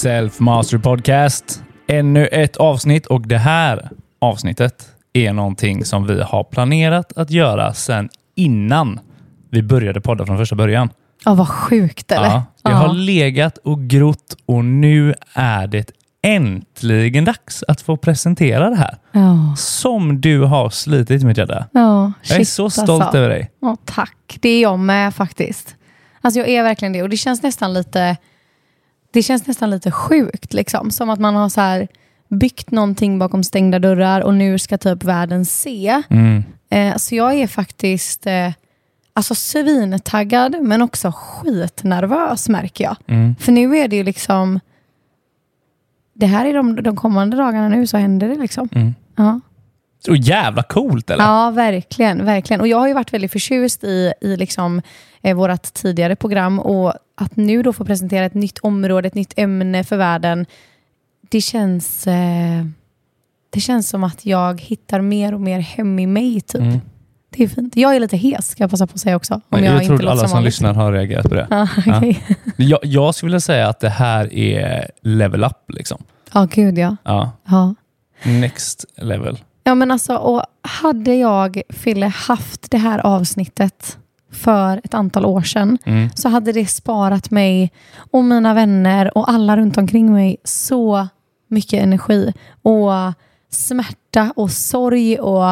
Self Mastery Podcast. Ännu ett avsnitt och det här avsnittet är någonting som vi har planerat att göra sedan innan vi började podda från första början. Ja, vad sjukt eller? Ja, det har legat och grott och nu är det äntligen dags att få presentera det här. Ja, Som du har slitit mitt hjärta. ja Jag är så stolt alltså. över dig. Ja, tack. Det är jag med faktiskt. Alltså jag är verkligen det och det känns nästan lite det känns nästan lite sjukt. Liksom. Som att man har så här byggt någonting bakom stängda dörrar och nu ska typ världen se. Mm. Eh, så jag är faktiskt eh, alltså svintaggad men också skitnervös märker jag. Mm. För nu är det ju liksom det här är de, de kommande dagarna nu så händer det liksom. Mm. Ja. Så jävla coolt eller? Ja, verkligen. verkligen. Och Jag har ju varit väldigt förtjust i, i liksom, eh, vårt tidigare program och att nu då få presentera ett nytt område, ett nytt ämne för världen. Det känns, eh, det känns som att jag hittar mer och mer hem i mig. Typ. Mm. Det är fint. Jag är lite hes, ska jag passa på att säga också. Om Men jag, jag, tror att alla som vanligt. lyssnar har reagerat på det. Ja, okej. Jag, jag skulle vilja säga att det här är level up. Liksom. Ja, gud ja. Ja. ja. Next level. Ja, men alltså, och hade jag, Fille, haft det här avsnittet för ett antal år sedan Mm. så hade det sparat mig och mina vänner och alla runt omkring mig så mycket energi och smärta och sorg. Och,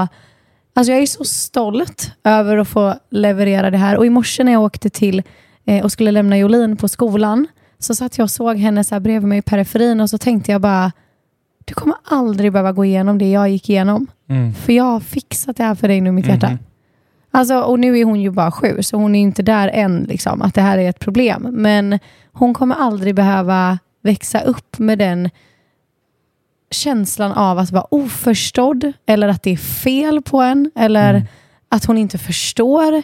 alltså jag är så stolt över att få leverera det här. Och i morse när jag åkte till eh, och skulle lämna Jolin på skolan så satt jag och såg henne så här bredvid mig i periferin och så tänkte jag bara du kommer aldrig behöva gå igenom det jag gick igenom. Mm. För jag har fixat det här för dig nu, mitt hjärta. Mhm. Alltså, och nu är hon ju bara sju, så hon är inte där än, liksom, att det här är ett problem. Men hon kommer aldrig behöva växa upp med den känslan av att vara oförstådd, eller att det är fel på en, eller Mm. att hon inte förstår,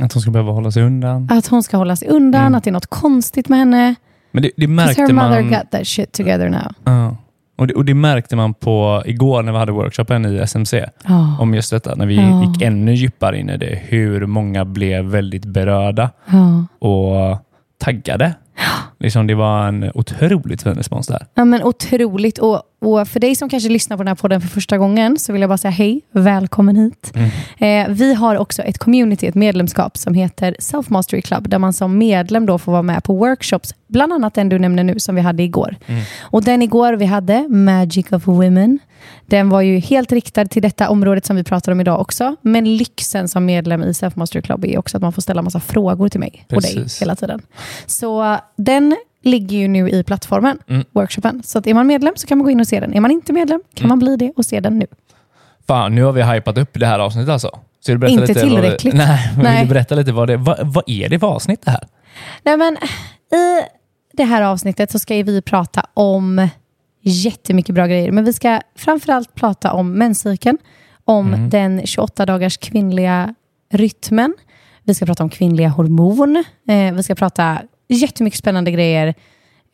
Att hon ska behöva hålla sig undan. att hon ska hålla sig undan, Mm. att det är något konstigt med henne. Men det, det märkte her mother man... got that shit together now. Ja. Och, det, och det märkte man på igår när vi hade workshopen i SMC. Ja, Om just detta, när vi Ja. gick ännu djupare in i det. Hur många blev väldigt berörda ja. och taggade. Liksom det var en otroligt fin respons där. Ja, men otroligt. Och, och för dig som kanske lyssnar på den här podden för första gången så vill jag bara säga hej, välkommen hit. Eh, vi har också ett community, ett medlemskap som heter Self Mastery Club där man som medlem då får vara med på workshops, bland annat den du nämner nu som vi hade igår. Och den igår vi hade, Magic of Women, den var ju helt riktad till detta området som vi pratar om idag också. Men lyxen som medlem i Self Mastery Club är också att man får ställa massa frågor till mig och dig Precis. hela tiden. Så den ligger ju nu i plattformen, Mm. workshopen. Så att är man medlem så kan man gå in och se den. Är man inte medlem kan Mm. man bli det och se den nu. Fan, nu har vi hypat upp det här avsnittet alltså. Så du berätta Inte lite vad det- tillräckligt. nej, men Nej. vill du berätta lite vad det vad, vad är det för avsnitt det här? Nej, men I det här avsnittet så ska vi prata om jättemycket bra grejer. Men vi ska framförallt prata om menscykeln, om Mm. den 28 dagars kvinnliga rytmen. Vi ska prata om kvinnliga hormon. Eh, vi ska prata jättemycket spännande grejer.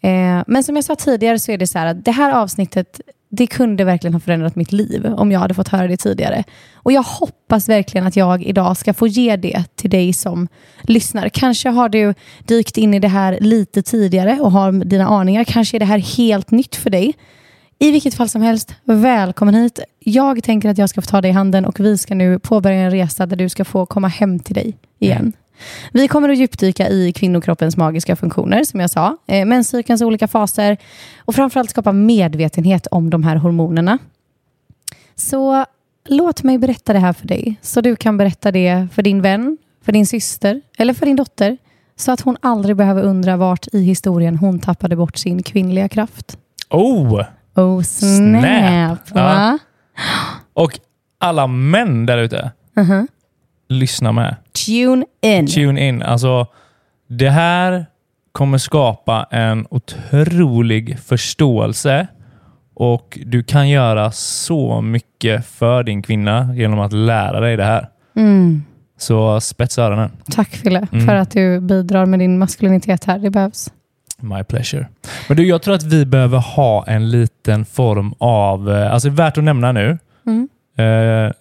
Eh, men som jag sa tidigare så är det så här att det här avsnittet det kunde verkligen ha förändrat mitt liv om jag hade fått höra det tidigare. Och jag hoppas verkligen att jag idag ska få ge det till dig som lyssnar. Kanske har du dykt in i det här lite tidigare och har dina aningar. Kanske är det här helt nytt för dig. I vilket fall som helst, välkommen hit. Jag tänker att jag ska få ta dig i handen och vi ska nu påbörja en resa där du ska få komma hem till dig igen. Vi kommer att djupdyka i kvinnokroppens magiska funktioner, som jag sa, eh, menscykelns olika faser och framförallt skapa medvetenhet om de här hormonerna. Så låt mig berätta det här för dig, så du kan berätta det för din vän, för din syster eller för din dotter, så att hon aldrig behöver undra vart i historien hon tappade bort sin kvinnliga kraft. Oh! Oh snap! Snap. Va? Och alla män där ute, Mhm. Lyssna med. Tune in. Tune in. Alltså, det här kommer skapa en otrolig förståelse och du kan göra så mycket för din kvinna genom att lära dig det här. Mm. Så spetsa öronen. Tack Fille Mm. för att du bidrar med din maskulinitet här. Det behövs. My pleasure. Men du, jag tror att vi behöver ha en liten form av... eh, Alltså värt att nämna nu. Mm. Eh,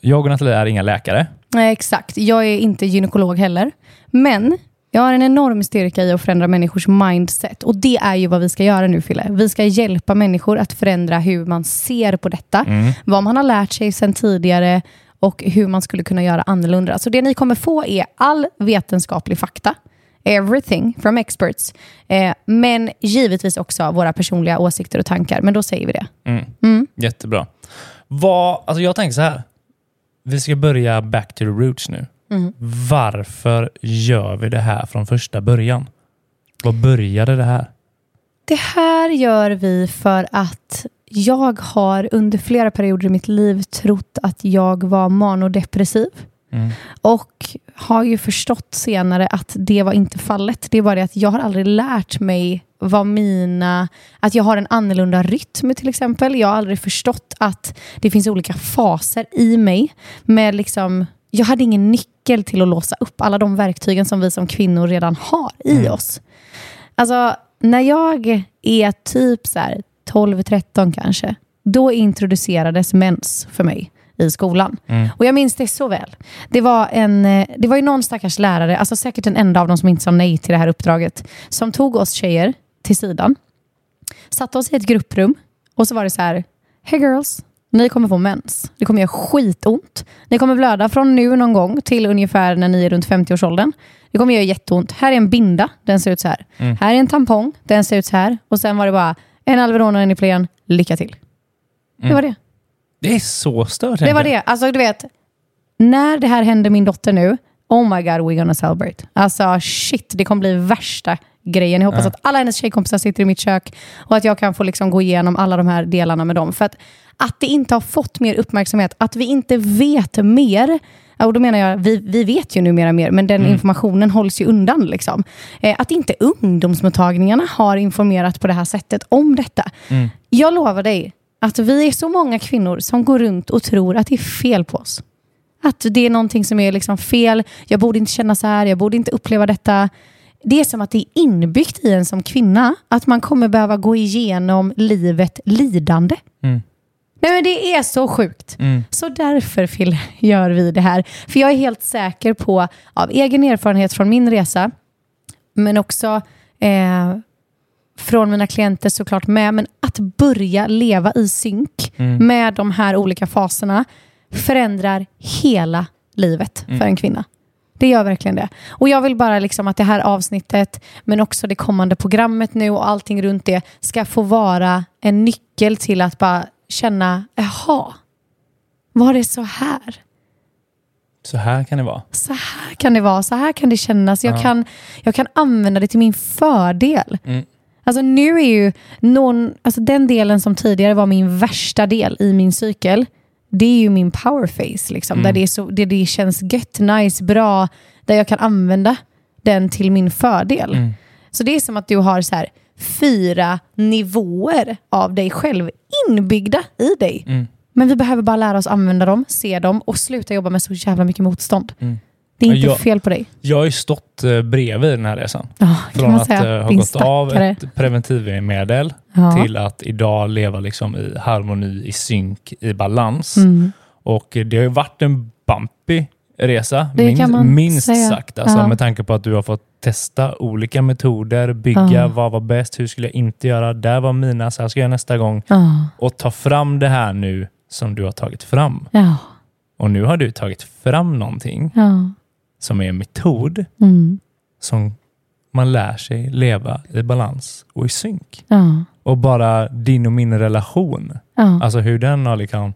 Jag och Nathalie är inga läkare. Nej, exakt. Jag är inte gynekolog heller. Men jag har en enorm styrka i att förändra människors mindset. Och det är ju vad vi ska göra nu, Fille. Vi ska hjälpa människor att förändra hur man ser på detta. Mm. Vad man har lärt sig sedan tidigare och hur man skulle kunna göra annorlunda. Så det ni kommer få är all vetenskaplig fakta. Everything from experts. Eh, men givetvis också våra personliga åsikter och tankar. Men då säger vi det. Mm. Mm. Jättebra. Vad, alltså jag tänker så här. Vi ska börja back to the roots nu. Mm. Varför gör vi det här från första början? Vad började det här? Det här gör vi för att jag har under flera perioder i mitt liv trott att jag var manodepressiv. Mm. Och har ju förstått senare att det var inte fallet. Det är bara det att jag har aldrig lärt mig vad mina... Att jag har en annorlunda rytm till exempel. Jag har aldrig förstått att det finns olika faser i mig. Med liksom, jag hade ingen nyckel till att låsa upp alla de verktygen som vi som kvinnor redan har i Mm. oss. Alltså, när jag är typ så här 12-13 kanske, då introducerades mens för mig i skolan. Mm. Och jag minns det så väl. Det var, en, eh, det var ju någon stackars lärare, alltså säkert den enda av dem som inte sa nej till det här uppdraget, som tog oss tjejer till sidan, satte oss i ett grupprum och så var det så här, Hey girls, ni kommer få mens. Det kommer göra skitont. Ni kommer blöda från nu någon gång till ungefär när ni är runt 50-årsåldern. Det kommer göra jätteont. Här är en binda, den ser ut så här. Mm. Här är en tampong, den ser ut så här. Och sen var det bara en Alvedon och en Ipren, lycka till. Det Mm. var det. Det är så stört. Det var det. Alltså du vet, när det här hände min dotter nu, oh my god, we're gonna celebrate. Alltså shit, det kommer bli värsta grejen. Jag hoppas Ja. att alla hennes tjejkompisar sitter i mitt kök och att jag kan få liksom gå igenom alla de här delarna med dem. För att, att det inte har fått mer uppmärksamhet, att vi inte vet mer, och då menar jag, vi, vi vet ju numera mer, men den Mm. informationen hålls ju undan. Liksom. Eh, att inte ungdomsmottagningarna har informerat på det här sättet om detta. Mm. Jag lovar dig att vi är så många kvinnor som går runt och tror att det är fel på oss. Att det är någonting som är liksom fel. Jag borde inte känna så här. Jag borde inte uppleva detta. Det är som att det är inbyggt i en som kvinna att man kommer behöva gå igenom livet lidande. Mm. Nej, men det är så sjukt. Mm. Så därför Phil, gör vi det här. För jag är helt säker på, av egen erfarenhet från min resa, men också eh, från mina klienter såklart med, men att börja leva i synk Mm. med de här olika faserna förändrar hela livet Mm. för en kvinna. Det gör verkligen det. Och jag vill bara liksom att det här avsnittet, men också det kommande programmet nu och allting runt det, ska få vara en nyckel till att bara känna, jaha, var det så här? Så här kan det vara. Så här kan det vara, så här kan det kännas. Jag, Ja. kan, jag kan använda det till min fördel. Mm. Alltså nu är ju någon, alltså den delen som tidigare var min värsta del i min cykel, det är ju min powerface. Liksom, Mm. där, det är så, det, det känns gött, nice, bra, där jag kan använda den till min fördel. Mm. Så det är som att du har så här fyra nivåer av dig själv inbyggda i dig. Mm. Men vi behöver bara lära oss använda dem, se dem och sluta jobba med så jävla mycket motstånd. Mm. Det är inte jag- fel på dig. Jag har ju stått eh, bredvid den här resan. Ja, Från att säga. eh, ha gått av ett preventivmedel Ja. till att idag leva liksom i harmoni, i synk, i balans. Mm. Och det har ju varit en bumpy resa, minst, minst sagt. Alltså, Ja. Med tanke på att du har fått testa olika metoder, bygga Ja. vad var bäst, hur skulle jag inte göra, där var mina, så här ska jag göra nästa gång. Ja. Och ta fram det här nu som du har tagit fram. Och nu har du tagit fram någonting Ja. Som är en metod Mm. som man lär sig leva i balans och i synk. Ja. Och bara din och min relation, Ja. alltså hur den har liksom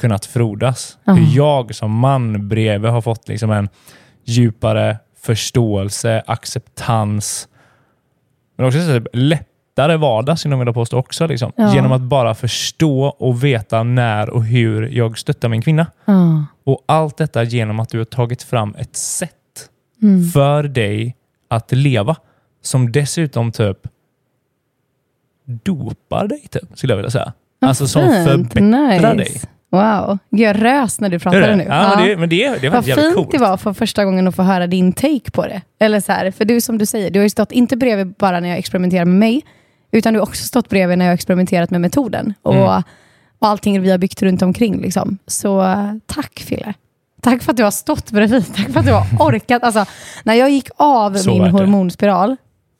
kunnat frodas. Ja. Hur jag som man bredvid har fått liksom en djupare förståelse, acceptans, men också så här lättare vardag, skulle jag vilja påstå också. Liksom. Ja. Genom att bara förstå och veta när och hur jag stöttar min kvinna. Ja. Och allt detta genom att du har tagit fram ett sätt Mm. för dig att leva som dessutom typ dopar dig, typ, skulle jag vilja säga. Vad Alltså som fint. förbättrar nice. dig. Wow. Jag rös när du pratade det? nu. Ja, Men det, men det, det var Vad fint coolt. det var för första gången att få höra din take på det. Eller så här, för du som du säger, du har ju stått inte bredvid bara när jag experimenterar med mig, utan du har också stått bredvid när jag har experimenterat med metoden. Och, Mm. och allting vi har byggt runt omkring. Liksom. Så eh, tack Fille. Tack för att du har stått bredvid. Tack för att du har orkat. Alltså, när jag gick av Så min hormonspiral,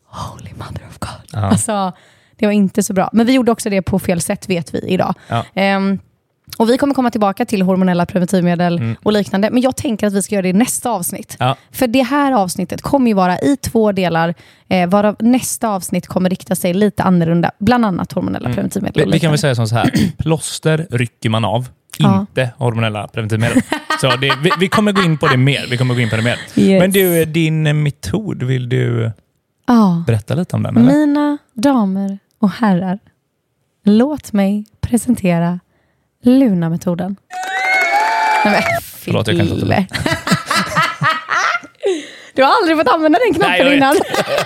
holy mother of God. Ja. Alltså, det var inte så bra. Men vi gjorde också det på fel sätt vet vi idag. Ja. Ehm, och Vi kommer komma tillbaka till hormonella preventivmedel Mm. och liknande. Men jag tänker att vi ska göra det i nästa avsnitt. Ja. För det här avsnittet kommer ju vara i två delar, eh, varav nästa avsnitt kommer rikta sig lite annorlunda. Bland annat hormonella preventivmedel. Vi, vi kan väl säga så här, plåster rycker man av, Ja. inte hormonella preventivmedel. Så det, vi, vi kommer gå in på det mer. Vi kommer gå in på det mer. Yes. Men du, din metod, vill du Ja. berätta lite om den? Eller? Mina damer och herrar, låt mig presentera Luna-metoden. Nej, men, Förlåt, jag kan inte låta. Du har aldrig fått använda den Nej, knappen vet. innan.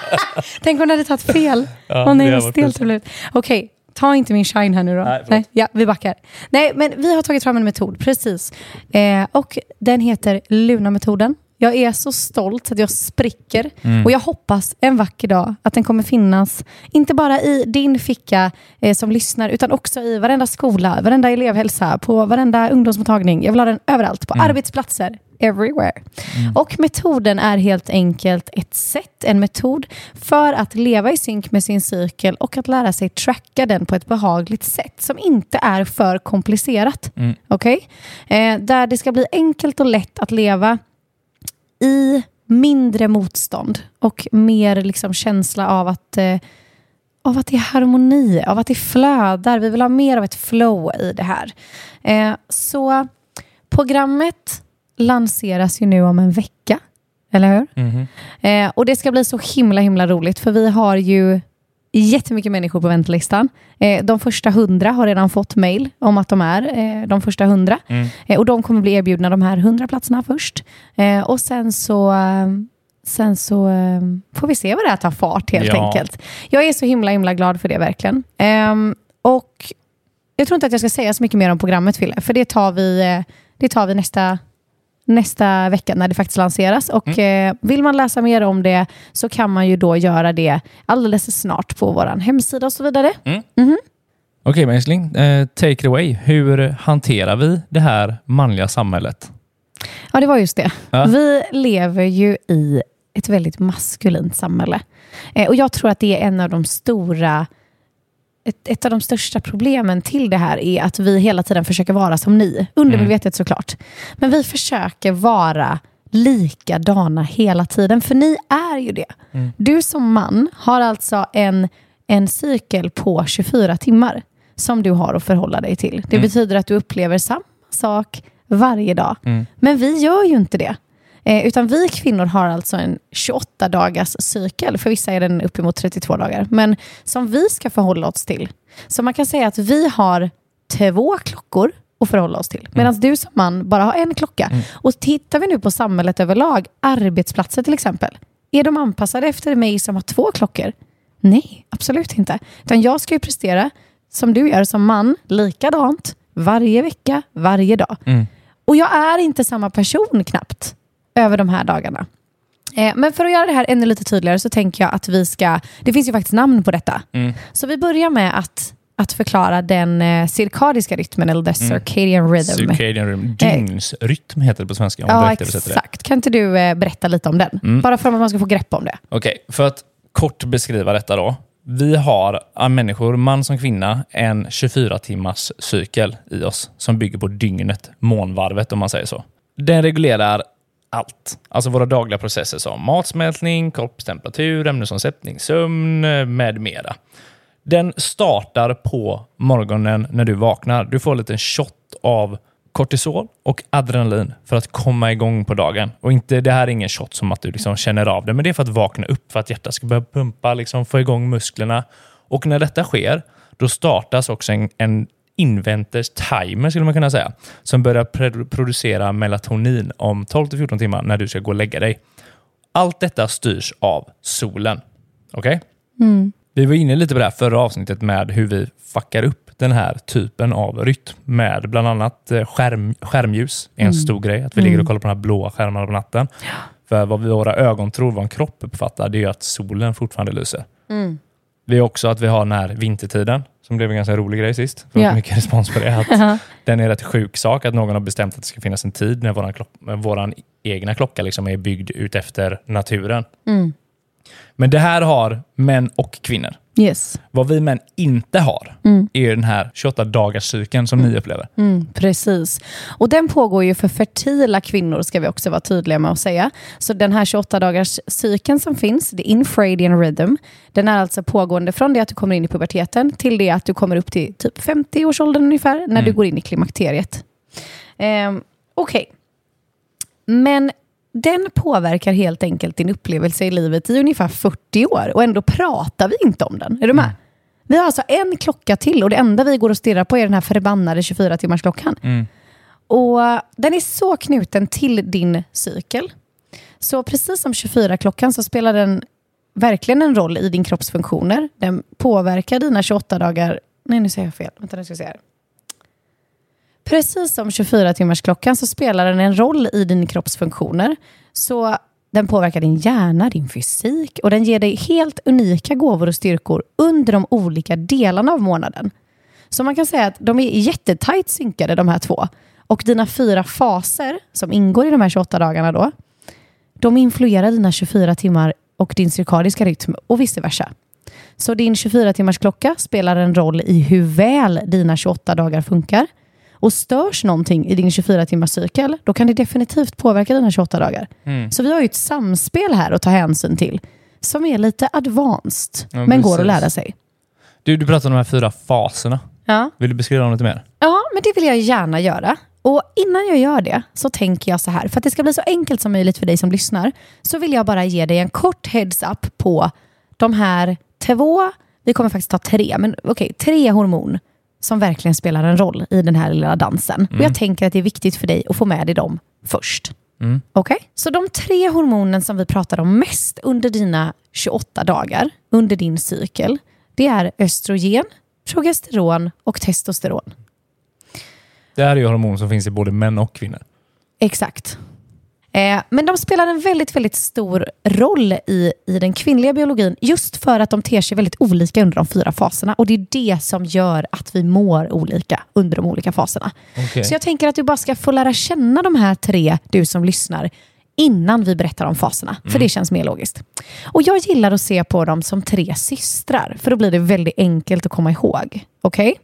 Tänk om du hade tagit fel. Ja, nej, har varit stelt. Okej, ta inte min shine här nu då. Nej, förlåt. ja, vi backar. Nej, men vi har tagit fram en metod, precis. Eh, och den heter Luna-metoden. Jag är så stolt att jag spricker Mm. och jag hoppas en vacker dag att den kommer finnas, inte bara i din ficka eh, som lyssnar, utan också i varenda skola, varenda elevhälsa, på varenda ungdomsmottagning. Jag vill ha den överallt, på arbetsplatser, everywhere. Och metoden är helt enkelt ett sätt, en metod för att leva i synk med sin cykel och att lära sig tracka den på ett behagligt sätt som inte är för komplicerat. Mm. Okej? Eh, där det ska bli enkelt och lätt att leva i mindre motstånd och mer liksom känsla av att, eh, av att det är harmoni, av att det flödar. Vi vill ha mer av ett flow i det här. Eh, så programmet lanseras ju nu om en vecka, eller hur? Mhm. Eh, och det ska bli så himla himla roligt för vi har ju jättemycket människor på väntelistan. Eh, de första hundra har redan fått mail om att de är eh, de första hundra. Mm. Eh, och de kommer bli erbjudna de här hundra platserna först. Eh, och sen så, eh, sen så eh, får vi se vad det här tar fart helt Ja. enkelt. Jag är så himla himla glad för det verkligen. Ehm, och jag tror inte att jag ska säga så mycket mer om programmet Fille, för det tar vi, det tar vi nästa, nästa vecka när det faktiskt lanseras. Och eh, vill man läsa mer om det så kan man ju då göra det alldeles snart på vår hemsida och så vidare. Okej, men älskling. Eh, take it away. Hur hanterar vi det här manliga samhället? Ja, det var just det. Ja. Vi lever ju i ett väldigt maskulint samhälle. Eh, och jag tror att det är en av de stora ett, ett av de största problemen till det här är att vi hela tiden försöker vara som ni. Undermedvetet såklart. Men vi försöker vara likadana hela tiden. För ni är ju det. Du som man har alltså en, en cykel på 24 timmar som du har att förhålla dig till. Det betyder att du upplever samma sak varje dag. Men vi gör ju inte det. Eh, utan vi kvinnor har alltså en 28 dagars cykel. För vissa är den uppemot 32 dagar. Men som vi ska förhålla oss till. Så man kan säga att vi har två klockor att förhålla oss till. Medan du som man bara har en klocka. Och tittar vi nu på samhället överlag, arbetsplatser till exempel. Är de anpassade efter mig som har två klockor? Nej, absolut inte. Utan jag ska ju prestera, som du gör som man, likadant varje vecka, varje dag. Och jag är inte samma person knappt över de här dagarna. Eh, men för att göra det här ännu lite tydligare så tänker jag att vi ska... Det finns ju faktiskt namn på detta. Så vi börjar med att, att förklara den eh, cirkadiska rytmen, eller the circadian rhythm. Circadian rhythm. Dygnsrytm heter det på svenska. Ja, exakt. Kan inte du eh, berätta lite om den? Bara för att man ska få grepp om det. Okej, för att kort beskriva detta då. Vi har människor, man som kvinna, en 24-timmars cykel i oss som bygger på dygnet, månvarvet om man säger så. Den reglerar allt. Alltså våra dagliga processer som matsmältning, kroppstemperatur, ämnesomsättning, sömn eh, med mera. Den startar på morgonen när du vaknar. Du får en liten shot av kortisol och adrenalin för att komma igång på dagen. Och inte, Det här är ingen shot som att du liksom känner av det, men det är för att vakna upp, för att hjärtat ska börja pumpa, liksom få igång musklerna. Och när detta sker, då startas också en, en inventers timer, skulle man kunna säga, som börjar produ- producera melatonin om 12-14 timmar när du ska gå och lägga dig. Allt detta styrs av solen. Okej? Mm. Vi var inne lite på det här förra avsnittet med hur vi fuckar upp den här typen av rytm med bland annat eh, skärm, skärmljus. är en stor grej. Att vi ligger och kollar på de här blåa skärmarna på natten. För vad våra ögon tror vad en kropp uppfattar, det är att solen fortfarande lyser. Mm. Vi är också att vi har den här vintertiden, som blev en ganska rolig grej sist. Har Ja. mycket respons på det. Att den är rätt sjuk sak, att någon har bestämt att det ska finnas en tid när vår, våran egna klocka liksom är byggd ut efter naturen. Mm. Men det här har män och kvinnor. Yes. Vad vi män inte har Mm. är den här 28 dagars cykeln som ni upplever. Mm, precis. Och den pågår ju för fertila kvinnor, ska vi också vara tydliga med att säga. Så den här 28-dagars cykeln som finns, det är infradian rhythm, den är alltså pågående från det att du kommer in i puberteten till det att du kommer upp till typ 50-årsåldern ungefär, när du går in i klimakteriet. Ehm, Okej. Men den påverkar helt enkelt din upplevelse i livet i ungefär 40 år och ändå pratar vi inte om den. Är du med? Vi har alltså en klocka till och det enda vi går och stirrar på är den här förbannade 24-timmarsklockan. Mm. Och Den är så knuten till din cykel. Så precis som 24-klockan så spelar den verkligen en roll i din kropps funktioner. Den påverkar dina 28 dagar... Nej, nu säger jag fel. Vänta, nu ska jag se här. Precis som 24-timmarsklockan så spelar den en roll i din kropps funktioner. Så den påverkar din hjärna, din fysik och den ger dig helt unika gåvor och styrkor under de olika delarna av månaden. Så man kan säga att de är jättetajt synkade de här två. Och dina fyra faser som ingår i de här 28 dagarna då, de influerar dina 24 timmar och din cirkadiska rytm och vice versa. Så din 24-timmars klocka spelar en roll i hur väl dina 28 dagar funkar. Och störs någonting i din 24-timmars cykel, då kan det definitivt påverka dina 28 dagar. Mm. Så vi har ju ett samspel här att ta hänsyn till som är lite advanced, Ja, men går att lära sig. Du, du pratade om de här fyra faserna. Ja. Vill du beskriva dem lite mer? Ja, men det vill jag gärna göra. Och innan jag gör det så tänker jag så här, för att det ska bli så enkelt som möjligt för dig som lyssnar, så vill jag bara ge dig en kort heads-up på de här två, vi kommer faktiskt ta tre, men okej, tre hormon som verkligen spelar en roll i den här lilla dansen. Och jag tänker att det är viktigt för dig att få med dig dem först. Mm. Okej? Så de tre hormonen som vi pratar om mest under dina 28 dagar, under din cykel, det är östrogen, progesteron och testosteron. Det här är ju hormon som finns i både män och kvinnor. Exakt. Eh, men de spelar en väldigt, väldigt stor roll i, i den kvinnliga biologin just för att de ter sig väldigt olika under de fyra faserna. Och det är det som gör att vi mår olika under de olika faserna. Okej. Så jag tänker att du bara ska få lära känna de här tre, du som lyssnar, innan vi berättar om faserna. För det känns mer logiskt. Och jag gillar att se på dem som tre systrar, för då blir det väldigt enkelt att komma ihåg. Okej?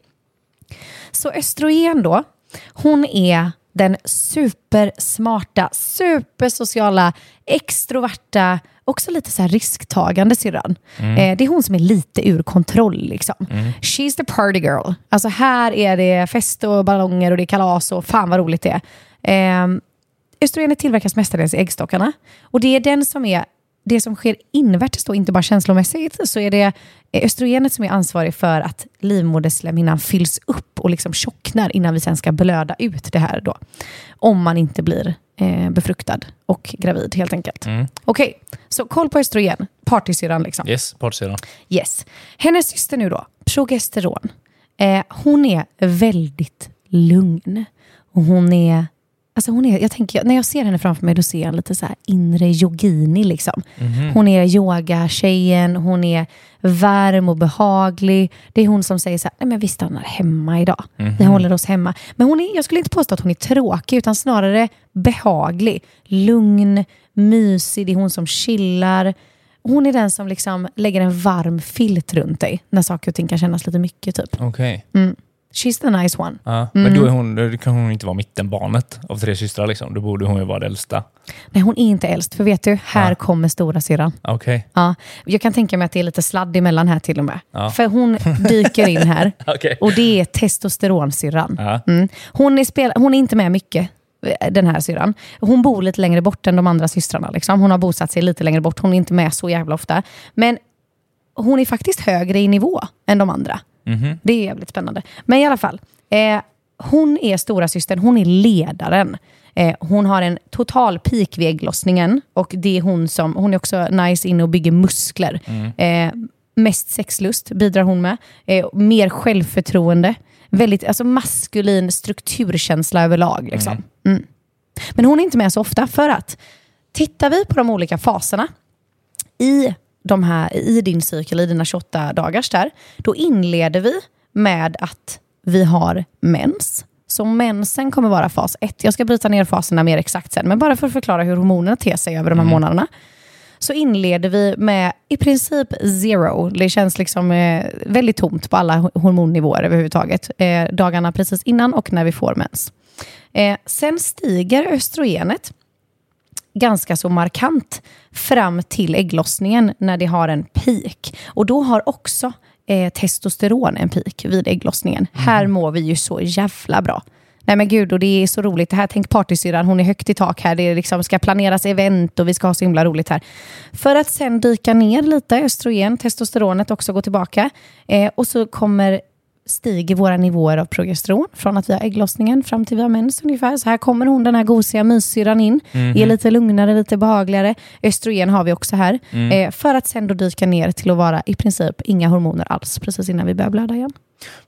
Så östrogen då, hon är den supersmarta, supersociala, extroverta, också lite så risktagande syrran. Eh, det är hon som är lite ur kontroll. Liksom. She's the party girl. Alltså här är det fest och ballonger och det är kalas och fan vad roligt det är. Eh, östrogenet tillverkas mestadels i äggstockarna. Och det är den som är det som sker invärtes då, inte bara känslomässigt, så är det östrogenet som är ansvarig för att livmoderslemhinnan fylls upp och liksom tjocknar innan vi sen ska blöda ut det här då. Om man inte blir eh, befruktad och gravid helt enkelt. Okej, så koll på östrogen, partysyrran liksom. Yes, partsyran. Yes. Hennes syster nu då, progesteron. Eh, hon är väldigt lugn. Och hon är, alltså hon är, jag tänker, när jag ser henne framför mig då ser jag lite så här inre yogini liksom. Hon är yogatjejen, hon är varm och behaglig. Det är hon som säger så här, nej men vi stannar hemma idag. Vi håller oss hemma. Men hon är, jag skulle inte påstå att hon är tråkig utan snarare behaglig. Lugn, mysig, det är hon som chillar. Hon är den som liksom lägger en varm filt runt dig när saker och ting kan kännas lite mycket. Typ. Okej. She's the nice one. Ja. Men då, är hon, då kan hon inte vara mittenbarnet av tre systrar. Liksom. Då borde hon ju vara det äldsta. Nej, hon är inte äldst. För vet du, här Ja. kommer stora syrran. Okej. Ja, jag kan tänka mig att det är lite sladd emellan här till och med. Ja. För hon dyker in här Okej. och det är testosteronsyrran. Ja. Mm. Hon, är spel- hon är inte med mycket, eh, den här syrran. Hon bor lite längre bort än de andra systrarna. Liksom. Hon har bosatt sig lite längre bort. Hon är inte med så jävla ofta. Men hon är faktiskt högre i nivå än de andra. Mhm. Det är jävligt spännande. Men i alla fall, eh, hon är stora systern, hon är ledaren. Eh, hon har en total peak vid ägglossningen och det är hon som, hon är också nice inne och bygger muskler. Eh, mest sexlust bidrar hon med. Eh, mer självförtroende. Väldigt alltså maskulin strukturkänsla överlag. Liksom. Mm. Men hon är inte med så ofta för att tittar vi på de olika faserna i, de här, i din cykel, i dina 28 dagars där, då inleder vi med att vi har mens. Så mensen kommer vara fas 1. Jag ska bryta ner faserna mer exakt sen, men bara för att förklara hur hormonerna ter sig över de här månaderna. Så inleder vi med i princip zero. Det känns liksom eh, väldigt tomt på alla ho- hormonnivåer överhuvudtaget. Eh, dagarna precis innan och när vi får mens. Eh, sen stiger östrogenet ganska så markant fram till ägglossningen när det har en peak. Och då har också eh, testosteron en peak vid ägglossningen. Här mår vi ju så jävla bra. Nej men gud, och det är så roligt. Det här, tänk partysyrran, hon är högt i tak här. Det är liksom, ska planeras event och vi ska ha så himla roligt här. För att sen dyka ner lite, östrogen, testosteronet också går tillbaka. Eh, och så kommer stiger våra nivåer av progesteron från att vi har ägglossningen fram till vi har mens ungefär. Så här kommer hon, den här gosiga myssyrran in, är lite lugnare, lite behagligare. Östrogen har vi också här. Eh, för att sen då dyka ner till att vara i princip inga hormoner alls, precis innan vi börjar blöda igen.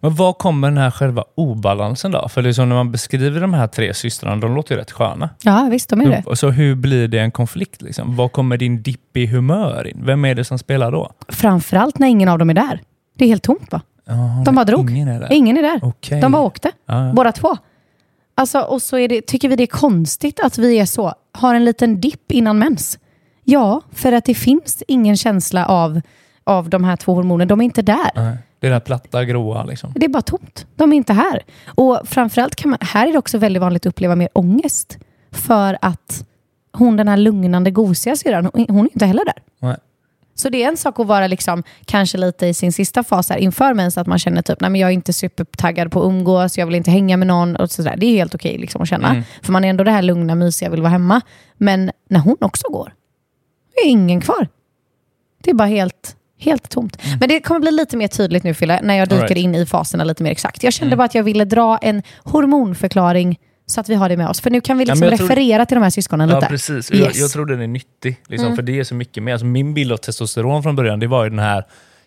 Men var kommer den här själva obalansen då? För liksom när man beskriver de här tre systrarna, de låter ju rätt sköna. Ja, visst, de är det. Hur, så hur blir det en konflikt? Liksom? Var kommer din dipp i humör in? Vem är det som spelar då? Framförallt när ingen av dem är där. Det är helt tomt va? Jaha, De bara drog. Ingen är där. Ingen är där. Okej. De bara åkte. Ja. Båda två. Alltså, och så det, tycker vi det är konstigt att vi är så, har en liten dipp innan mens. Ja, för att det finns ingen känsla av, av de här två hormonerna. De är inte där. Nej. Det är det här platta, gråa liksom. Det är bara tomt. De är inte här. Och framförallt kan man, här är det också väldigt vanligt att uppleva mer ångest. För att hon, den här lugnande, gosiga syrran, hon, hon är inte heller där. Nej. Så det är en sak att vara liksom, kanske lite i sin sista fas här, inför mens, att man känner typ, nej men jag är inte supertaggad på att umgås, jag vill inte hänga med någon. Och sådär. Det är helt okej liksom, att känna. Mm. För man är ändå det här lugna, mysiga, vill vara hemma. Men när hon också går, det är ingen kvar. Det är bara helt, helt tomt. Men det kommer bli lite mer tydligt nu Fille, när jag dyker Mm. Alright. in i faserna lite mer exakt. Jag kände Mm. bara att jag ville dra en hormonförklaring så att vi har det med oss. För nu kan vi Ja, liksom men jag tror- referera till de här syskonen Ja, lite. precis. Jag, Yes. jag tror den är nyttig. Liksom, För det är så mycket mer. Alltså, min bild av testosteron från början, det var ju den här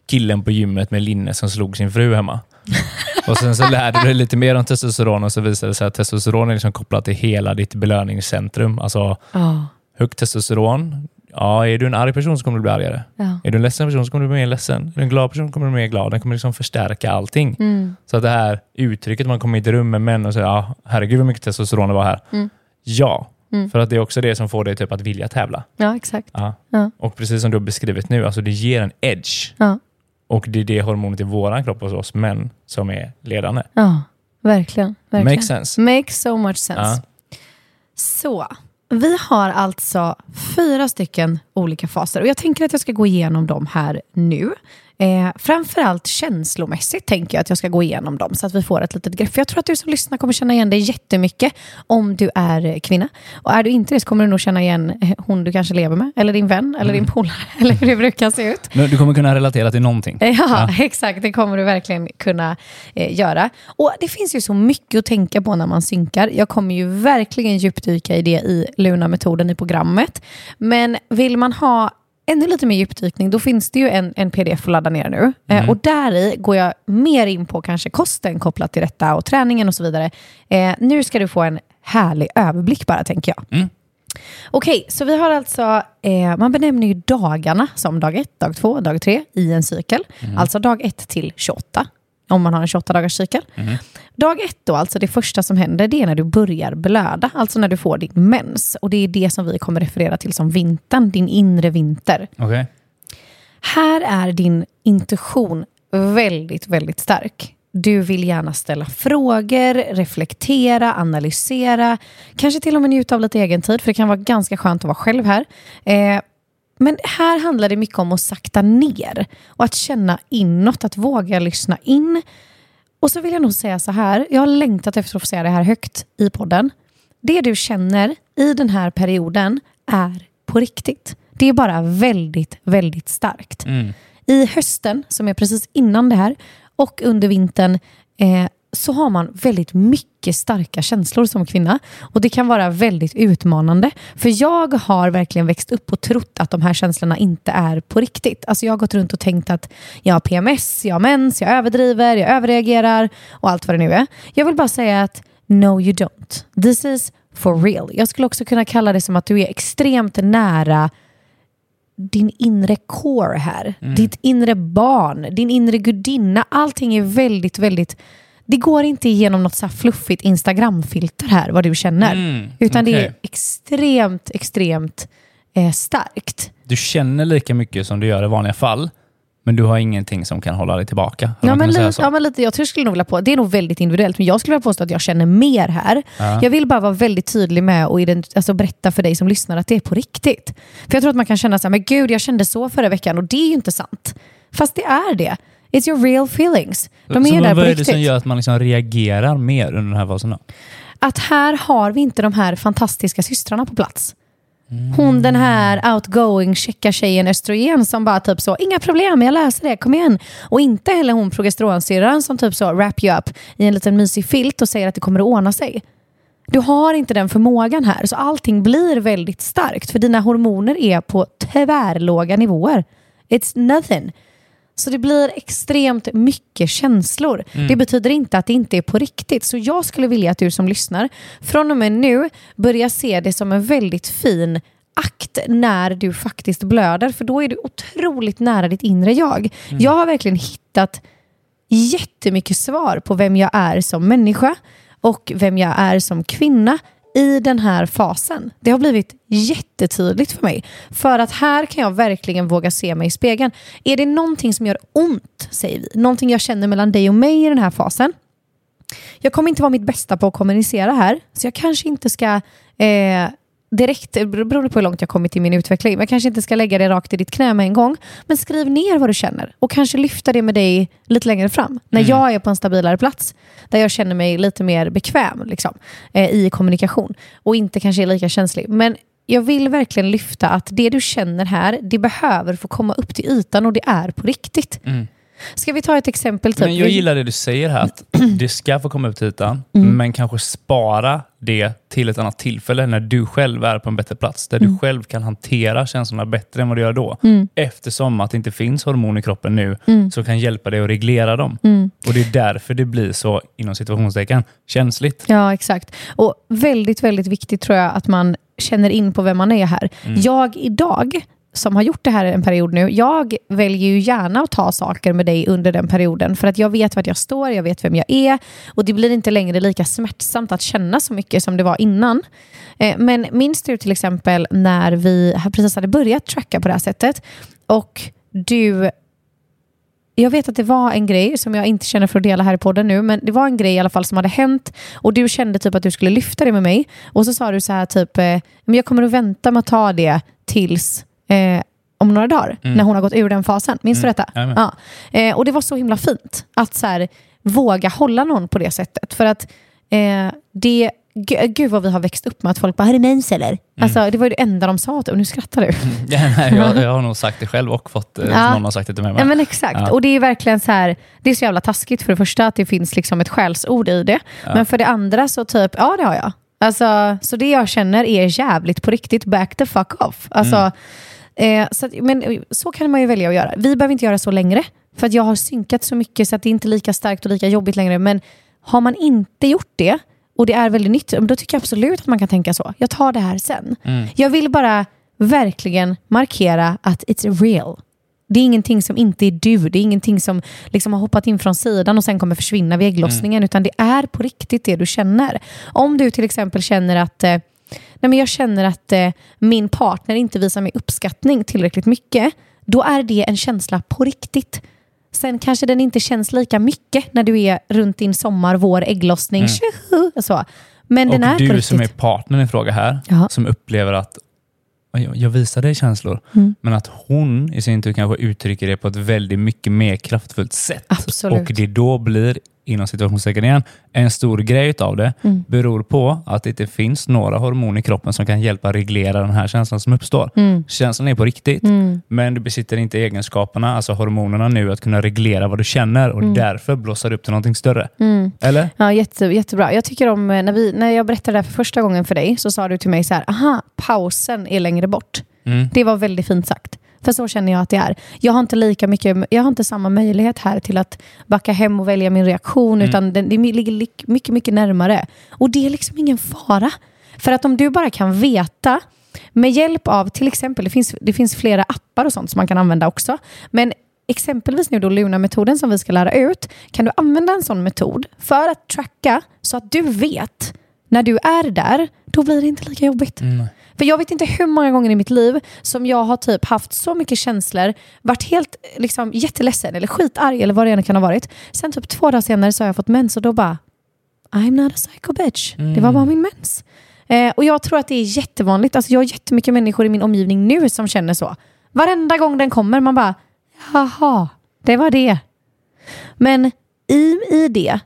killen på gymmet med linne som slog sin fru hemma. och sen så lärde du dig lite mer om testosteron och så visade det sig att testosteron är liksom kopplat till hela ditt belöningscentrum. Alltså Ja, högt testosteron. Ja, är du en arg person så kommer du bli argare. ja. Är du en ledsen person så kommer du bli mer ledsen. Är du en glad person så kommer du bli mer glad. Den kommer liksom förstärka allting. Mm. Så att det här uttrycket, man kommer i ett rum med män och säger ja, herregud vad mycket testosteron det var här. Mm. Ja, Mm. för att det är också det som får dig typ att vilja tävla. ja exakt. Ja. Ja. Och precis som du har beskrivit nu, alltså det ger en edge. Ja. Och det är det hormonet i våran kropp hos oss män som är ledande. Ja, verkligen. verkligen. Makes sense. Makes so much sense. Så, vi har alltså fyra stycken olika faser och jag tänker att jag ska gå igenom dem här nu. Eh, framförallt känslomässigt tänker jag att jag ska gå igenom dem så att vi får ett litet grepp. För jag tror att du som lyssnar kommer känna igen dig jättemycket om du är eh, kvinna. Och är du inte det så kommer du nog känna igen eh, hon du kanske lever med, eller din vän, eller din polare, eller hur det brukar se ut. Du kommer kunna relatera till någonting. Ja, exakt. Det kommer du verkligen kunna eh, göra. Och Det finns ju så mycket att tänka på när man synkar. Jag kommer ju verkligen djupdyka i det i Luna-metoden i programmet. Men vill man ha ännu lite mer djupdykning, då finns det ju en, en pdf att ladda ner nu. Eh, och där i går jag mer in på kanske kosten kopplat till detta och träningen och så vidare. Eh, nu ska du få en härlig överblick bara, tänker jag. Mm. Okej, så vi har alltså, eh, man benämner ju dagarna som dag 1, dag 2, dag 3 i en cykel. Alltså dag 1 till 28, om man har en 28 dagars cykel. Dag 1 då, alltså det första som händer, det är när du börjar blöda, alltså när du får din mens. Och det är det som vi kommer referera till som vintern, din inre vinter. Okej. Här är din intuition väldigt, väldigt stark. Du vill gärna ställa frågor, reflektera, analysera, kanske till och med njuta av lite egen tid, för det kan vara ganska skönt att vara själv här. Eh, men här handlar det mycket om att sakta ner och att känna inåt, att våga lyssna in. Och så vill jag nog säga så här, jag har längtat efter att få säga det här högt i podden. Det du känner i den här perioden är på riktigt. Det är bara väldigt, väldigt starkt. Mm. I hösten, som är precis innan det här, och under vintern, eh, så har man väldigt mycket starka känslor som kvinna. Och det kan vara väldigt utmanande. För jag har verkligen växt upp och trott att de här känslorna inte är på riktigt. Alltså jag har gått runt och tänkt att jag har PMS, jag har mens, jag överdriver, jag överreagerar och allt vad det nu är. Jag vill bara säga att no you don't. This is for real. Jag skulle också kunna kalla det som att du är extremt nära din inre core här. Mm. Ditt inre barn, din inre gudinna. Allting är väldigt, väldigt... Det går inte igenom något så fluffigt Instagramfilter här, vad du känner. Mm, Utan det okej. är extremt, extremt eh, starkt. Du känner lika mycket som du gör i vanliga fall, men du har ingenting som kan hålla dig tillbaka. Ja men, lite, ja, men lite, jag tror jag skulle nog vilja på, det är nog väldigt individuellt, men jag skulle vilja påstå att jag känner mer här. Ja. Jag vill bara vara väldigt tydlig med och alltså berätta för dig som lyssnar att det är på riktigt. För jag tror att man kan känna så här, men gud jag kände så förra veckan och det är ju inte sant. Fast det är det. It's your real feelings. De så är där vad på är det som gör att man liksom reagerar mer under den här fasen? Då? Att här har vi inte de här fantastiska systrarna på plats. Hon den här outgoing checka tjejen östrogen som bara typ så, inga problem, jag löser det, kom igen. Och inte heller hon progesteronsyrran som typ så wrap you up i en liten mysig filt och säger att det kommer att ordna sig. Du har inte den förmågan här, så allting blir väldigt starkt för dina hormoner är på tvärlåga nivåer. It's nothing. Så det blir extremt mycket känslor. Det betyder inte att det inte är på riktigt. Så jag skulle vilja att du som lyssnar från och med nu börjar se det som en väldigt fin akt när du faktiskt blöder. För då är du otroligt nära ditt inre jag. Jag har verkligen hittat jättemycket svar på vem jag är som människa och vem jag är som kvinna i den här fasen. Det har blivit jättetydligt för mig. För att här kan jag verkligen våga se mig i spegeln. Är det någonting som gör ont, säger vi, någonting jag känner mellan dig och mig i den här fasen, jag kommer inte vara mitt bästa på att kommunicera här, så jag kanske inte ska eh, direkt, beroende på hur långt jag kommit i min utveckling, jag kanske inte ska lägga det rakt i ditt knä med en gång. Men skriv ner vad du känner och kanske lyfta det med dig lite längre fram. När jag är på en stabilare plats, där jag känner mig lite mer bekväm liksom, eh, i kommunikation och inte kanske är lika känslig. Men jag vill verkligen lyfta att det du känner här, det behöver få komma upp till ytan och det är på riktigt. Ska vi ta ett exempel? Typ? Men jag gillar det du säger här, att det ska få komma upp till ytan, Mm. men kanske spara det till ett annat tillfälle när du själv är på en bättre plats, där Mm. du själv kan hantera känslorna bättre än vad du gör då. Eftersom att det inte finns hormon i kroppen nu Mm. som kan hjälpa dig att reglera dem. Och Det är därför det blir så, inom situationstecken, känsligt. Ja, exakt. Och väldigt, väldigt viktigt tror jag att man känner in på vem man är här. Jag idag, som har gjort det här en period nu, jag väljer ju gärna att ta saker med dig under den perioden. För att jag vet vart jag står, jag vet vem jag är och det blir inte längre lika smärtsamt att känna så mycket som det var innan. Eh, men minns du till exempel när vi precis hade börjat tracka på det här sättet och du jag vet att det var en grej som jag inte känner för att dela här i podden nu, men det var en grej i alla fall som hade hänt och du kände typ att du skulle lyfta det med mig och så sa du så här typ, eh, men jag kommer att vänta med att ta det tills eh, om några dagar, när hon har gått ur den fasen. Minns du detta? Ja. Eh, och det var så himla fint att så här, våga hålla någon på det sättet. För att eh, det, gu- gud vad vi har växt upp med att folk bara, har du mens eller? Alltså, det var ju det enda de sa, och nu skrattar du. Ja, nej, jag, jag har nog sagt det själv och fått eh, Ja. någon har sagt det till mig. med. Ja men exakt. Ja. Och det är verkligen så här, det är så jävla taskigt för det första att det finns liksom ett skällsord i det. Men för det andra så typ, ja det har jag. Alltså, så det jag känner är jävligt på riktigt, back the fuck off. Alltså, eh, så, att, men så kan man ju välja att göra. Vi behöver inte göra så längre. För att jag har synkat så mycket så att det är inte lika starkt och lika jobbigt längre. Men har man inte gjort det och det är väldigt nytt, då tycker jag absolut att man kan tänka så. Jag tar det här sen. Jag vill bara verkligen markera att it's real. Det är ingenting som inte är du. Det är ingenting som liksom har hoppat in från sidan och sen kommer försvinna vid ägglossningen. Utan det är på riktigt det du känner. Om du till exempel känner att eh, nej men jag känner att eh, min partner inte visar mig uppskattning tillräckligt mycket. Då är det en känsla på riktigt. Sen kanske den inte känns lika mycket när du är runt din sommar, vår, ägglossning. Tjoho, så. Men den är och du som är partnern i fråga här, Ja. som upplever att jag, jag visar dig känslor, Mm. men att hon i sin tur kanske uttrycker det på ett väldigt mycket mer kraftfullt sätt. Absolut. Och det då blir inom situationstecken igen, en stor grej av det Mm. beror på att det inte finns några hormoner i kroppen som kan hjälpa reglera den här känslan som uppstår. Mm. Känslan är på riktigt, men du besitter inte egenskaperna, alltså hormonerna nu, att kunna reglera vad du känner och Mm. därför blossar det upp till någonting större. Eller? Ja, jätte, jättebra. Jag tycker om, eh, när, vi, när jag berättade det här för första gången för dig, så sa du till mig så här, aha, pausen är längre bort. Mm. Det var väldigt fint sagt. För så känner jag att det är. Jag har inte lika mycket, jag har inte samma möjlighet här till att backa hem och välja min reaktion, utan det, det ligger mycket, mycket närmare. Och det är liksom ingen fara. För att om du bara kan veta, med hjälp av till exempel, det finns, det finns flera appar och sånt som man kan använda också, men exempelvis nu då Luna-metoden som vi ska lära ut, kan du använda en sån metod för att tracka så att du vet när du är där, då blir det inte lika jobbigt. För jag vet inte hur många gånger i mitt liv som jag har typ haft så mycket känslor, varit helt liksom, jätteledsen eller skitarg eller vad det än kan ha varit. Sen typ två dagar senare så har jag fått mens och då bara, I'm not a psycho bitch. Det var bara min mens. Eh, och jag tror att det är jättevanligt. Alltså jag har jättemycket människor i min omgivning nu som känner så. Varenda gång den kommer, man bara, jaha, det var det. Men i, i det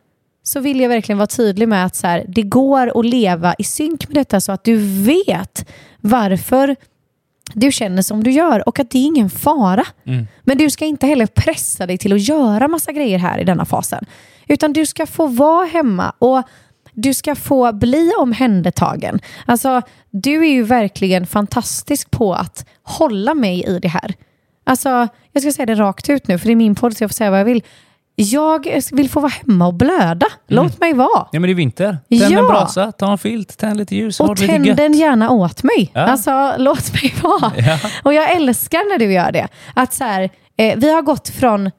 så vill jag verkligen vara tydlig med att så här, det går att leva i synk med detta så att du vet varför du känner som du gör och att det är ingen fara. Men du ska inte heller pressa dig till att göra massa grejer här i denna fasen. Utan du ska få vara hemma och du ska få bli omhändertagen. Alltså, du är ju verkligen fantastisk på att hålla mig i det här. Alltså, jag ska säga det rakt ut nu, för det är min podd så jag får säga vad jag vill. Jag vill få vara hemma och blöda. Låt mig vara. Ja, men det är vinter. Tänd en Ja. brasa, ta en filt, tänd lite ljus, Och tänd den gärna åt mig. Ja. Alltså, låt mig vara. Ja. Och jag älskar när du gör det. Att så här, eh, vi har gått från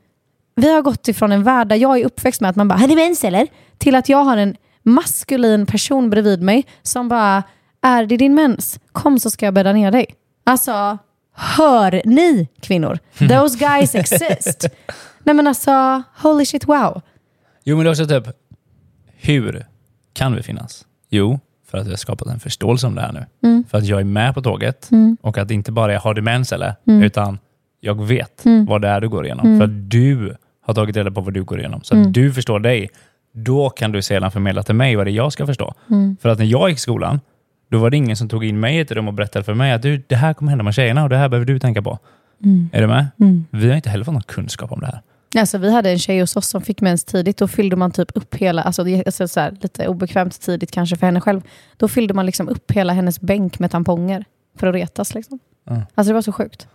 vi har gått ifrån en värld där jag är uppväxt med att man bara, har du mens eller? Till att jag har en maskulin person bredvid mig som bara, är det din mens? Kom så ska jag bädda ner dig. Alltså, hör ni kvinnor? Those guys exist. Nej men alltså, holy shit wow. Jo, men det är också typ, hur kan vi finnas? Jo, för att vi har skapat en förståelse om det här nu. Mm. För att jag är med på tåget och att det inte bara är har demens eller, Mm. utan jag vet vad det är du går igenom. För att du har tagit reda på vad du går igenom. Så Mm. att du förstår dig. Då kan du sedan förmedla till mig vad det är jag ska förstå. Mm. För att när jag gick i skolan, då var det ingen som tog in mig i ett rum och berättade för mig att du, det här kommer hända med tjejerna och det här behöver du tänka på. Mm. Är du med? Vi har inte heller fått någon kunskap om det här. Alltså, vi hade en tjej hos oss som fick mens tidigt. Då fyllde man typ upp hela, alltså, det alltså, så här, lite obekvämt tidigt kanske för henne själv. Då fyllde man liksom upp hela hennes bänk med tamponger för att retas. Liksom. Mm. Alltså det var så sjukt.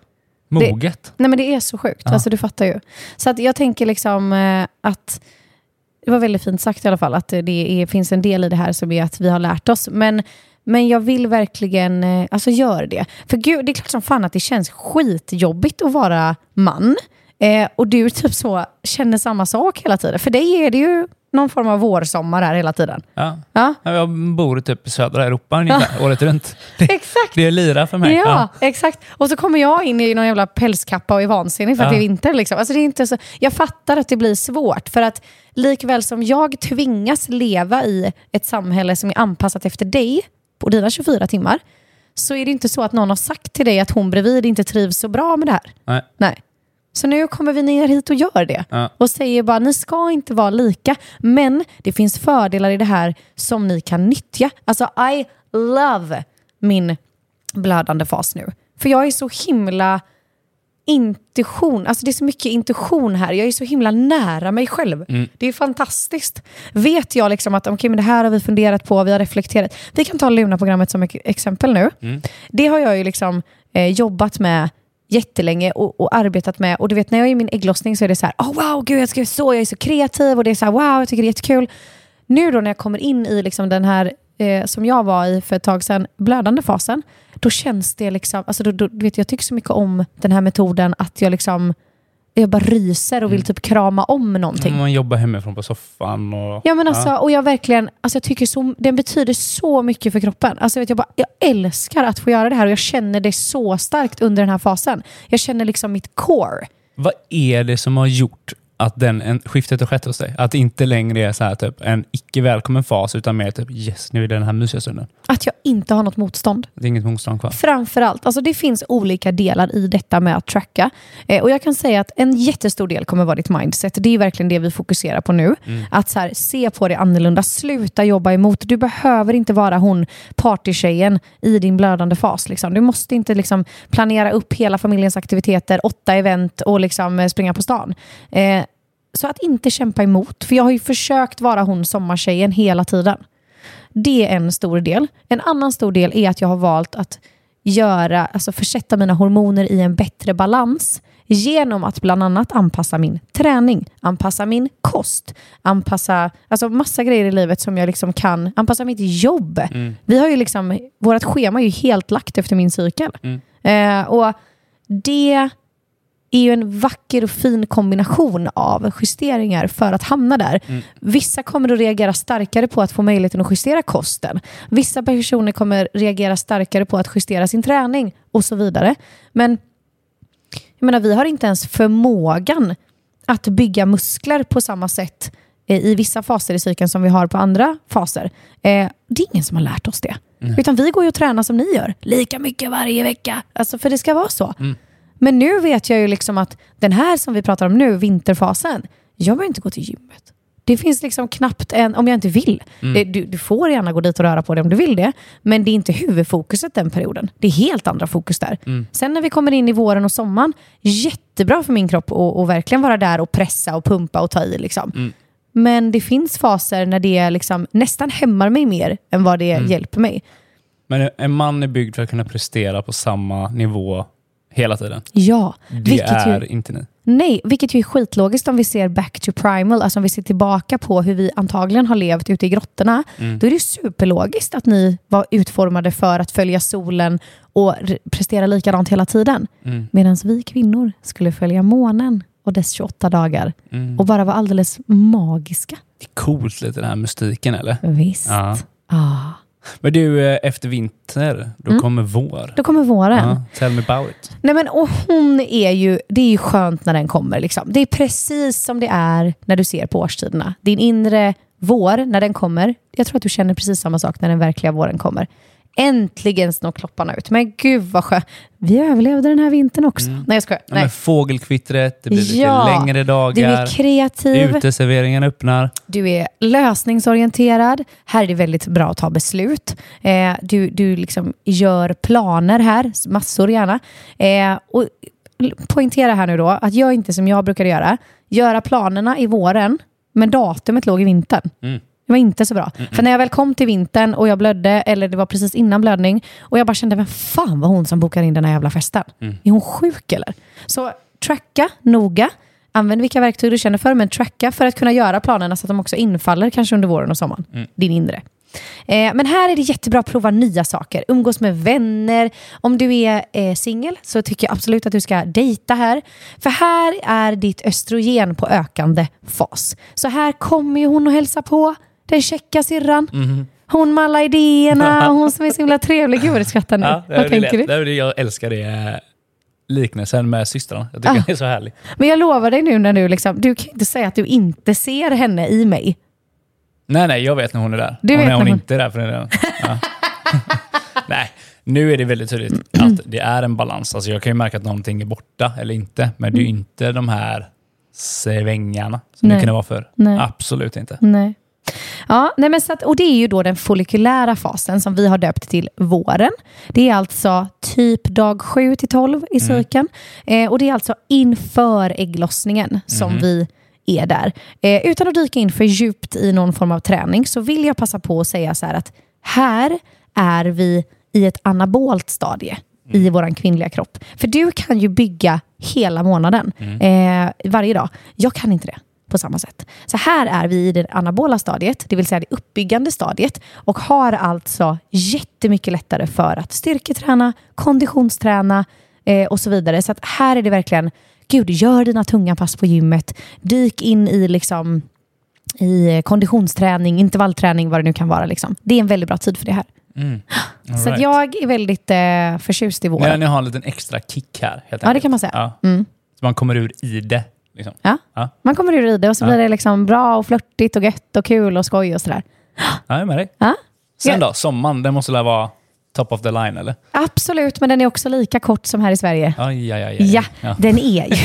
Moget. Nej men det är så sjukt, Ja. alltså du fattar ju. Så att jag tänker liksom eh, att det var väldigt fint sagt i alla fall, att det är, finns en del i det här som är att vi har lärt oss. Men, men jag vill verkligen, eh, alltså gör det. För gud, det är klart som fan att det känns skitjobbigt att vara man. Eh, och du typ så känner samma sak hela tiden. För dig är det ju någon form av vårsommar här hela tiden. Ja. Ja, Ja, Jag bor typ i södra Europa ungefär, året runt. Det, exakt. det är lira för mig. Ja, exakt. Och så kommer jag in i någon jävla pälskappa och är vansinnig för att Ja. det är vinter. Liksom. Alltså det är inte så, jag fattar att det blir svårt. För att likväl som jag tvingas leva i ett samhälle som är anpassat efter dig på dina 24 timmar, så är det inte så att någon har sagt till dig att hon bredvid inte trivs så bra med det här. Nej. Nej. Så nu kommer vi ner hit och gör det. Ja. Och säger bara, ni ska inte vara lika. Men det finns fördelar i det här som ni kan nyttja. Alltså I love min blödande fas nu. För jag är så himla intuition, alltså det är så mycket intuition här. Jag är så himla nära mig själv. Det är fantastiskt. Vet jag liksom att okay, men det här har vi funderat på, vi har reflekterat. Vi kan ta Luna-programmet som exempel nu. Det har jag ju liksom eh, jobbat med jättelänge och, och arbetat med. Och du vet när jag är i min ägglossning så är det så här, oh, wow, gud jag ska så, jag är så kreativ och det är så här, wow, jag tycker det är jättekul. Nu då när jag kommer in i liksom den här, eh, som jag var i för ett tag sedan, blödande fasen, då känns det liksom, alltså då, då, du vet jag tycker så mycket om den här metoden att jag liksom, jag bara ryser och vill typ krama om någonting. Man jobbar hemifrån på soffan och... Ja men alltså, och jag verkligen, alltså jag tycker så, den betyder så mycket för kroppen. Alltså vet jag, bara, jag älskar att få göra det här och jag känner det så starkt under den här fasen. Jag känner liksom mitt core. Vad är det som har gjort att den, en, skiftet har skett hos dig? Att det inte längre är så här, typ, en icke välkommen fas, utan mer typ yes, nu är det den här mysiga stunden. Att jag inte har något motstånd. Det är inget motstånd kvar. Framförallt, alltså det finns olika delar i detta med att tracka. Eh, och jag kan säga att en jättestor del kommer vara ditt mindset. Det är verkligen det vi fokuserar på nu. Att så här, se på det annorlunda, sluta jobba emot. Du behöver inte vara hon partytjejen i din blödande fas. Liksom. Du måste inte liksom, planera upp hela familjens aktiviteter, åtta event och liksom, eh, springa på stan. Eh, så att inte kämpa emot. För jag har ju försökt vara hon sommartjejen hela tiden. Det är en stor del. En annan stor del är att jag har valt att göra, alltså försätta mina hormoner i en bättre balans genom att bland annat anpassa min träning, anpassa min kost, anpassa alltså massa grejer i livet som jag liksom kan, anpassa mitt jobb. Vi har ju liksom, vårt schema är ju helt lagt efter min cykel. Eh, och det är ju en vacker och fin kombination av justeringar för att hamna där. Vissa kommer att reagera starkare på att få möjligheten att justera kosten. Vissa personer kommer reagera starkare på att justera sin träning och så vidare. Men jag menar, vi har inte ens förmågan att bygga muskler på samma sätt eh, i vissa faser i cykeln som vi har på andra faser. Eh, det är ingen som har lärt oss det. Utan vi går ju och tränar som ni gör. Lika mycket varje vecka. Alltså, för det ska vara så. Men nu vet jag ju liksom att den här som vi pratar om nu, vinterfasen, jag behöver inte gå till gymmet. Det finns liksom knappt en, om jag inte vill. Det, du, du får gärna gå dit och röra på dig om du vill det, men det är inte huvudfokuset den perioden. Det är helt andra fokus där. Sen när vi kommer in i våren och sommaren, jättebra för min kropp att, att verkligen vara där och pressa och pumpa och ta i. Liksom. Men det finns faser när det liksom nästan hämmar mig mer än vad det hjälper mig. Men en man är byggd för att kunna prestera på samma nivå hela tiden. Ja, Det vilket ju... är inte ni. Nej, vilket ju är skitlogiskt om vi ser back to primal, alltså om vi ser tillbaka på hur vi antagligen har levt ute i grottorna. Då är det superlogiskt att ni var utformade för att följa solen och re- prestera likadant hela tiden. Medan vi kvinnor skulle följa månen och dess 28 dagar och bara vara alldeles magiska. Det är coolt lite den här mystiken eller? Visst. Ja. Ah. Men du, eh, efter vinter, då Mm. kommer vår. Då kommer våren. Ja, tell me about it. Nej men och hon är ju, det är ju skönt när den kommer. Liksom. Det är precis som det är när du ser på årstiderna. Din inre vår, när den kommer. Jag tror att du känner precis samma sak när den verkliga våren kommer. Äntligen snår klopparna ut. Men gud vad skönt. Vi överlevde den här vintern också. Nej jag skojar. Ja, Nej. men fågelkvittret, det blir lite Ja, längre Du är dagar. kreativ, Uteserveringen öppnar. du är lösningsorienterad. Här är det väldigt bra att ta beslut. Eh, du du liksom gör planer här, massor gärna. Eh, och poängtera här nu då att jag inte som jag brukar göra, göra planerna i våren, men datumet låg i vintern. Mm. Det var inte så bra. För när jag väl kom till vintern och jag blödde, eller det var precis innan blödning, och jag bara kände, vem fan var hon som bokar in den här jävla festen? Är hon sjuk eller? Så tracka noga. Använd vilka verktyg du känner för, men tracka för att kunna göra planerna så att de också infaller kanske under våren och sommaren. Din inre. Eh, men här är det jättebra att prova nya saker. Umgås med vänner. Om du är eh, singel så tycker jag absolut att du ska dejta här. För här är ditt östrogen på ökande fas. Så här kommer ju hon och hälsa på. Den checka syrran. Hon med alla idéerna. Hon som är så himla trevlig. Gud vad du skrattar nu. Ja, vad tänker lätt. du? Det jag älskar det liknelsen med systrarna. Jag tycker Ah. den är så härlig. Men jag lovar dig nu när du liksom, du kan inte säga att du inte ser henne i mig. Nej, nej, jag vet när hon är där. Du och vet när hon, hon- inte är där. För den. Ja. nej, nu är det väldigt tydligt att det är en balans. Alltså jag kan ju märka att någonting är borta eller inte, men det är ju inte de här svängarna som Nej. det kan vara för. Nej. Absolut inte. Nej. Ja, nej men så att, och det är ju då den folliculära fasen som vi har döpt till våren. Det är alltså typ dag 7 till 12 i cykeln. Eh, och det är alltså inför ägglossningen som vi är där. Eh, utan att dyka in för djupt i någon form av träning så vill jag passa på att säga så här att här är vi i ett anabolt stadie i vår kvinnliga kropp. För du kan ju bygga hela månaden, eh, varje dag. Jag kan inte det på samma sätt. Så här är vi i det anabola stadiet, det vill säga det uppbyggande stadiet och har alltså jättemycket lättare för att styrketräna, konditionsträna eh, och så vidare. Så att här är det verkligen, gud, gör dina tunga pass på gymmet, dyk in i liksom i konditionsträning, intervallträning, vad det nu kan vara. Liksom. Det är en väldigt bra tid för det här. Mm. Så right. jag är väldigt eh, förtjust i våren. Ja, ni har en liten extra kick här. Helt Ja, det enkelt. kan man säga. Ja. Mm. Så man kommer ur i det. Liksom. Ja. Ja. Man kommer ur i det och så Ja. blir det liksom bra och flörtigt och gött och kul och skoj och sådär. Ja, jag är med dig. Ja. Sen Ja. då, sommaren, den måste väl vara top of the line eller? Absolut, men den är också lika kort som här i Sverige. Aj, aj, aj, aj. Ja, den är ju...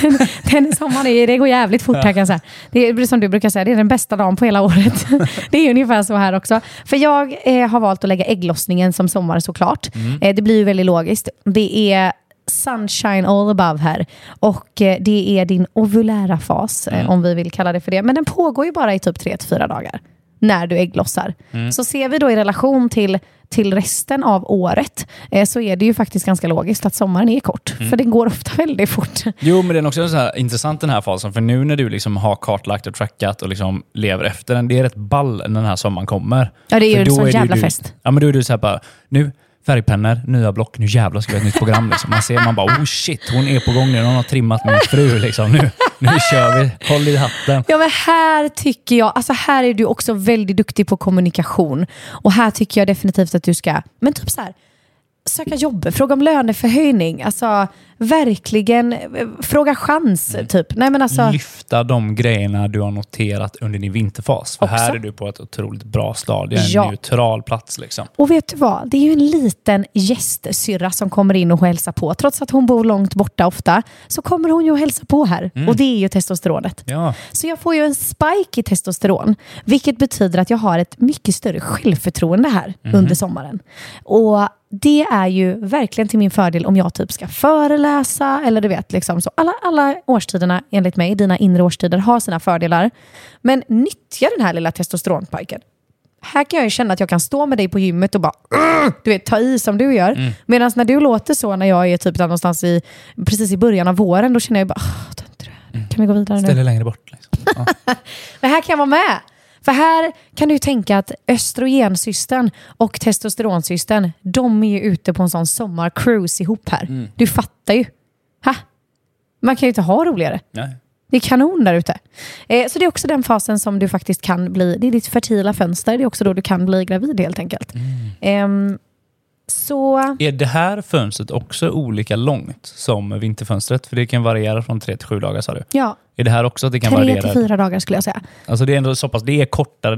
den, den sommaren är, det går jävligt fort här kan jag säga. Det är som du brukar säga, det är den bästa dagen på hela året. det är ungefär så här också. För jag eh, har valt att lägga ägglossningen som sommar såklart. Eh, det blir ju väldigt logiskt. Det är sunshine all above här. Och eh, det är din ovulära fas, eh, om vi vill kalla det för det. Men den pågår ju bara i typ 3-4 dagar när du ägglossar. Så ser vi då i relation till, till resten av året eh, så är det ju faktiskt ganska logiskt att sommaren är kort. För det går ofta väldigt fort. Jo, men den är också så här intressant den här fasen. För nu när du liksom har kartlagt och trackat och liksom lever efter den, det är rätt ball när den här sommaren kommer. Ja, det är ju en sån det jävla du, fest. Ja, men då är du så här bara, nu färgpennor, nya block, nu jävlar ska vi ha ett nytt program. Liksom. Man ser, man bara, oh shit, hon är på gång nu, hon har trimmat min fru. Liksom. Nu, nu kör vi, håll i hatten. Ja, men här tycker jag, alltså här är du också väldigt duktig på kommunikation. Och här tycker jag definitivt att du ska, men typ så här, söka jobb, fråga om löneförhöjning, alltså verkligen eh, fråga chans, typ. Nej men alltså, Lyfta de grejerna du har noterat under din vinterfas. För Också. här är du på ett otroligt bra stadie, en Ja. neutral plats. Liksom. och vet du vad? Det är ju en liten gästsyrra som kommer in och hälsar på. Trots att hon bor långt borta ofta, så kommer hon ju och hälsar på här. Och det är ju testosteronet. Ja. Så jag får ju en spike i testosteron, vilket betyder att jag har ett mycket större självförtroende här under sommaren. Och det är ju verkligen till min fördel om jag typ ska föreläsa eller du vet, liksom så. Alla, alla årstiderna enligt mig, dina inre årstider, har sina fördelar. Men nyttja den här lilla testosteronspiken. Här kan jag ju känna att jag kan stå med dig på gymmet och bara du vet, ta i som du gör. Medan när du låter så när jag är typ där någonstans i, precis i början av våren, då känner jag bara, "Åh, ta inte det kan vi gå vidare nu? Ställ dig längre bort. Liksom. Ja. Men här kan jag vara med. För här kan du tänka att östrogensystern och testosteronsystern, de är ju ute på en sån sommarcruise ihop här. Du fattar ju. Ha? Man kan ju inte ha roligare. Nej. Det är kanon där ute. Eh, så det är också den fasen som du faktiskt kan bli, det är ditt fertila fönster, det är också då du kan bli gravid helt enkelt. Ehm, så Är det här fönstret också olika långt som vinterfönstret? För det kan variera från tre till sju dagar sa du. ja, Är det här också att det kan tre variera? till fyra dagar skulle jag säga. Alltså det är ändå så pass, det är kortare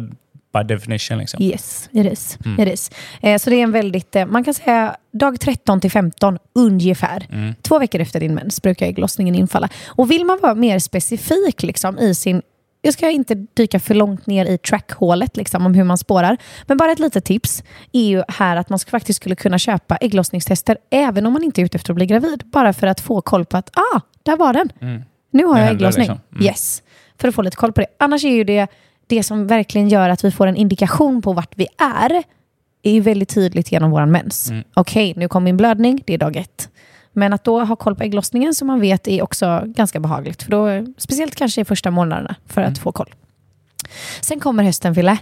by definition. Liksom. Yes, it is. It is. Eh, så det är en väldigt, eh, man kan säga dag 13 till 15 ungefär. Två veckor efter din mens brukar ägglossningen infalla. Och vill man vara mer specifik liksom, i sin jag ska inte dyka för långt ner i trackhålet liksom, om hur man spårar. Men bara ett litet tips är ju här att man ska- faktiskt skulle kunna köpa ägglossningstester även om man inte är ute efter att bli gravid. Bara för att få koll på att, ah, där var den. Nu har jag ägglossning. liksom. Mm. Yes. För att få lite koll på det. Annars är ju det det som verkligen gör att vi får en indikation på vart vi är är ju väldigt tydligt genom våran mens. Mm. Okej, nu kom min blödning, det är dag ett. Men att då ha koll på ägglossningen som man vet är också ganska behagligt. För då, speciellt kanske i första månaderna för att Mm. få koll. Sen kommer hösten, Fille.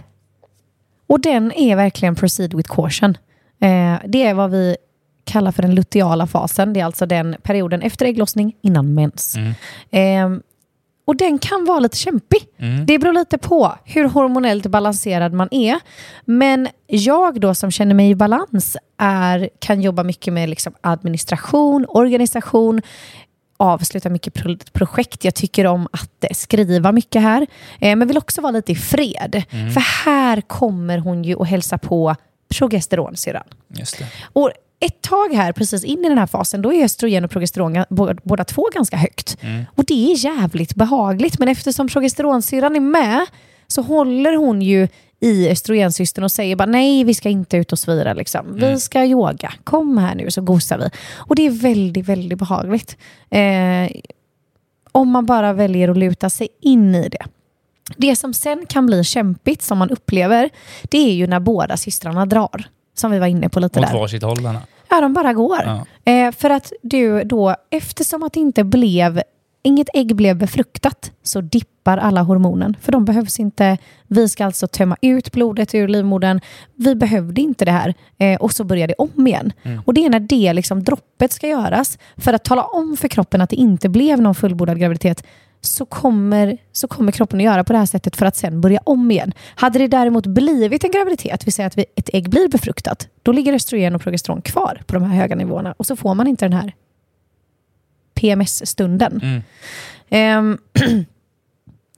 Och den är verkligen proceed with caution. Eh, det är vad vi kallar för den luteala fasen. Det är alltså den perioden efter ägglossning innan mens. Eh, och den kan vara lite kämpig. Det beror lite på hur hormonellt balanserad man är. Men jag då som känner mig i balans är, kan jobba mycket med liksom administration, organisation, avsluta mycket pro projekt. Jag tycker om att eh, skriva mycket här. Eh, men vill också vara lite i fred. För här kommer hon ju att hälsa på progesteronsyran. Just det. Och ett tag här, precis in i den här fasen, då är östrogen och progesteron båda två ganska högt. Och det är jävligt behagligt, men eftersom progesteronsyran är med så håller hon ju i östrogensystern och säger bara nej, vi ska inte ut och svira. Liksom. Vi ska yoga. Kom här nu så gosar vi. Och det är väldigt, väldigt behagligt. Eh, om man bara väljer att luta sig in i det. Det som sen kan bli kämpigt som man upplever, det är ju när båda systrarna drar. Som vi var inne på lite Åt där. varsitt håll. Anna. Ja, de bara går. Ja. Eh, för att du då, eftersom att det inte blev, inget ägg blev befruktat, så dippar alla hormonen. För de behövs inte. Vi ska alltså tömma ut blodet ur livmodern. Vi behövde inte det här. Eh, och så börjar det om igen. Och det är när det liksom, droppet ska göras för att tala om för kroppen att det inte blev någon fullbordad graviditet så kommer, så kommer kroppen att göra på det här sättet för att sen börja om igen. Hade det däremot blivit en graviditet, vi säger att ett ägg blir befruktat, då ligger östrogen och progesteron kvar på de här höga nivåerna och så får man inte den här PMS-stunden. Mm. Ehm,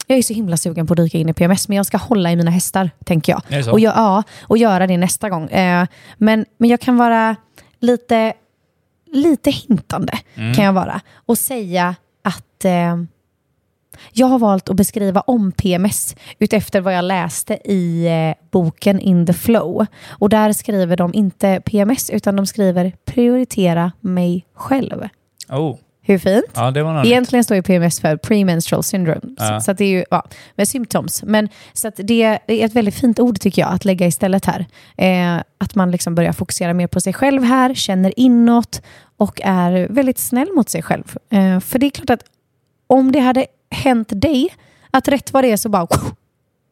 Jag är så himla sugen på att dyka in i PMS, men jag ska hålla i mina hästar, tänker jag. Och, jag, ja, och göra det nästa gång. Eh, men, men jag kan vara lite, lite hintande, Mm. kan jag vara. Och säga att eh, jag har valt att beskriva om PMS utefter vad jag läste i eh, boken In the Flow. Och där skriver de inte PMS, utan de skriver prioritera mig själv. Oh. Hur fint? Ja, det var något. Egentligen står ju PMS för premenstrual syndrome. Ja. Så, det är ju ja, med symptoms. Men så att det är ett väldigt fint ord tycker jag att lägga istället här. Eh, att man liksom börjar fokusera mer på sig själv här, känner inåt och är väldigt snäll mot sig själv. Eh, för det är klart att om det hade hänt dig, att rätt vad det är så bara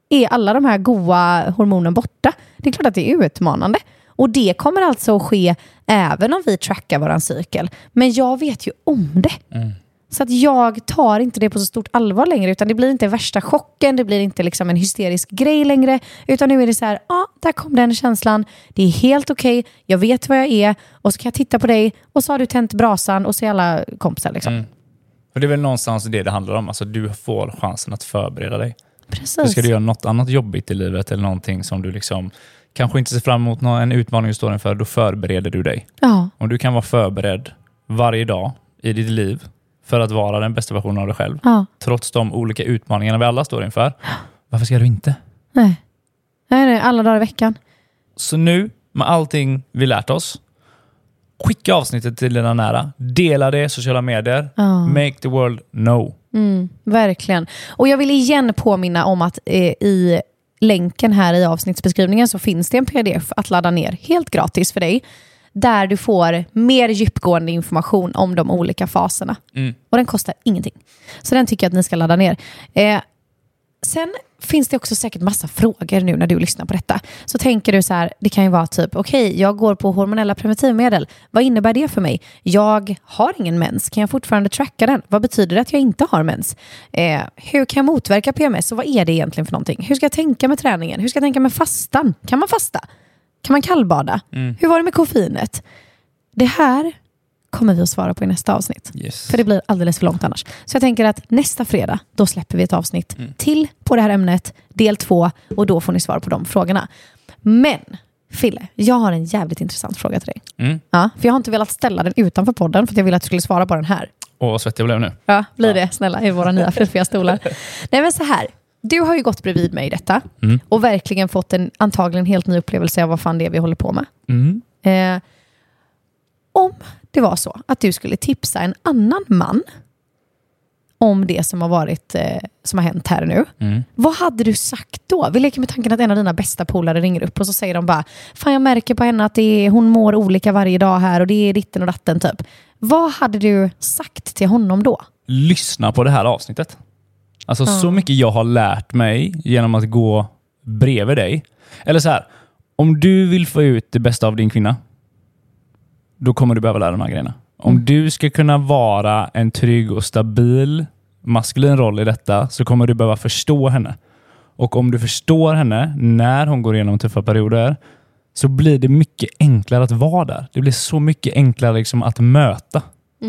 är alla de här goa hormonen borta. Det är klart att det är utmanande. Och det kommer alltså att ske även om vi trackar våran cykel. Men jag vet ju om det. Så att jag tar inte det på så stort allvar längre, utan det blir inte värsta chocken, det blir inte liksom en hysterisk grej längre, utan nu är det så här, ja, ah, där kom den känslan, det är helt okej, jag vet vad jag är, och så kan jag titta på dig, och så har du tänt brasan, och så är alla kompisar. Liksom. Mm. Och det är väl någonstans det det handlar om. Alltså, du får chansen att förbereda dig. För Precis. ska du göra något annat jobbigt i livet eller någonting som du liksom kanske inte ser fram emot, någon, en utmaning du står inför, då förbereder du dig. Ja, Om du kan vara förberedd varje dag i ditt liv för att vara den bästa versionen av dig själv, ja, trots de olika utmaningarna vi alla står inför, varför ska du inte? nej. Nej, nej, alla dagar i veckan. Så nu, med allting vi lärt oss, skicka avsnittet till dina nära, dela det i sociala medier, Ja. make the world know. Mm, verkligen. Och jag vill igen påminna om att eh, i länken här i avsnittsbeskrivningen så finns det en pdf att ladda ner helt gratis för dig. Där du får mer djupgående information om de olika faserna. Mm. Och den kostar ingenting. Så den tycker jag att ni ska ladda ner. Eh, sen finns det också säkert massa frågor nu när du lyssnar på detta. Så tänker du så här, det kan ju vara typ, okej, jag går på hormonella preventivmedel. Vad innebär det för mig? Jag har ingen mens, kan jag fortfarande tracka den? Vad betyder det att jag inte har mens? Eh, hur kan jag motverka PMS och vad är det egentligen för någonting? Hur ska jag tänka med träningen? Hur ska jag tänka med fastan? Kan man fasta? Kan man kallbada? Hur var det med koffeinet? Det här kommer vi att svara på i nästa avsnitt. Yes. För det blir alldeles för långt annars. Så jag tänker att nästa fredag, då släpper vi ett avsnitt Mm. till på det här ämnet, del två, och då får ni svar på de frågorna. Men, Fille, jag har en jävligt intressant fråga till dig. Mm. Ja, för jag har inte velat ställa den utanför podden, för jag ville att du skulle svara på den här. Åh, vad svettig jag blev nu. Ja, blir det, snälla, i våra nya fluffiga stolar. Nej, men så här. Du har ju gått bredvid mig i detta Mm. och verkligen fått en antagligen helt ny upplevelse av vad fan det är vi håller på med. Mm. Eh, om det var så att du skulle tipsa en annan man om det som har, varit, eh, som har hänt här nu, Mm. vad hade du sagt då? Vi leker med tanken att en av dina bästa polare ringer upp och så säger de bara Fan jag märker på henne att är, hon mår olika varje dag här och det är ditten och datten typ. Vad hade du sagt till honom då? Lyssna på det här avsnittet. Alltså så mycket jag har lärt mig genom att gå bredvid dig. Eller så här, om du vill få ut det bästa av din kvinna, då kommer du behöva lära de här grejerna. Om du ska kunna vara en trygg och stabil maskulin roll i detta så kommer du behöva förstå henne. Och om du förstår henne när hon går igenom tuffa perioder så blir det mycket enklare att vara där. Det blir så mycket enklare liksom att möta.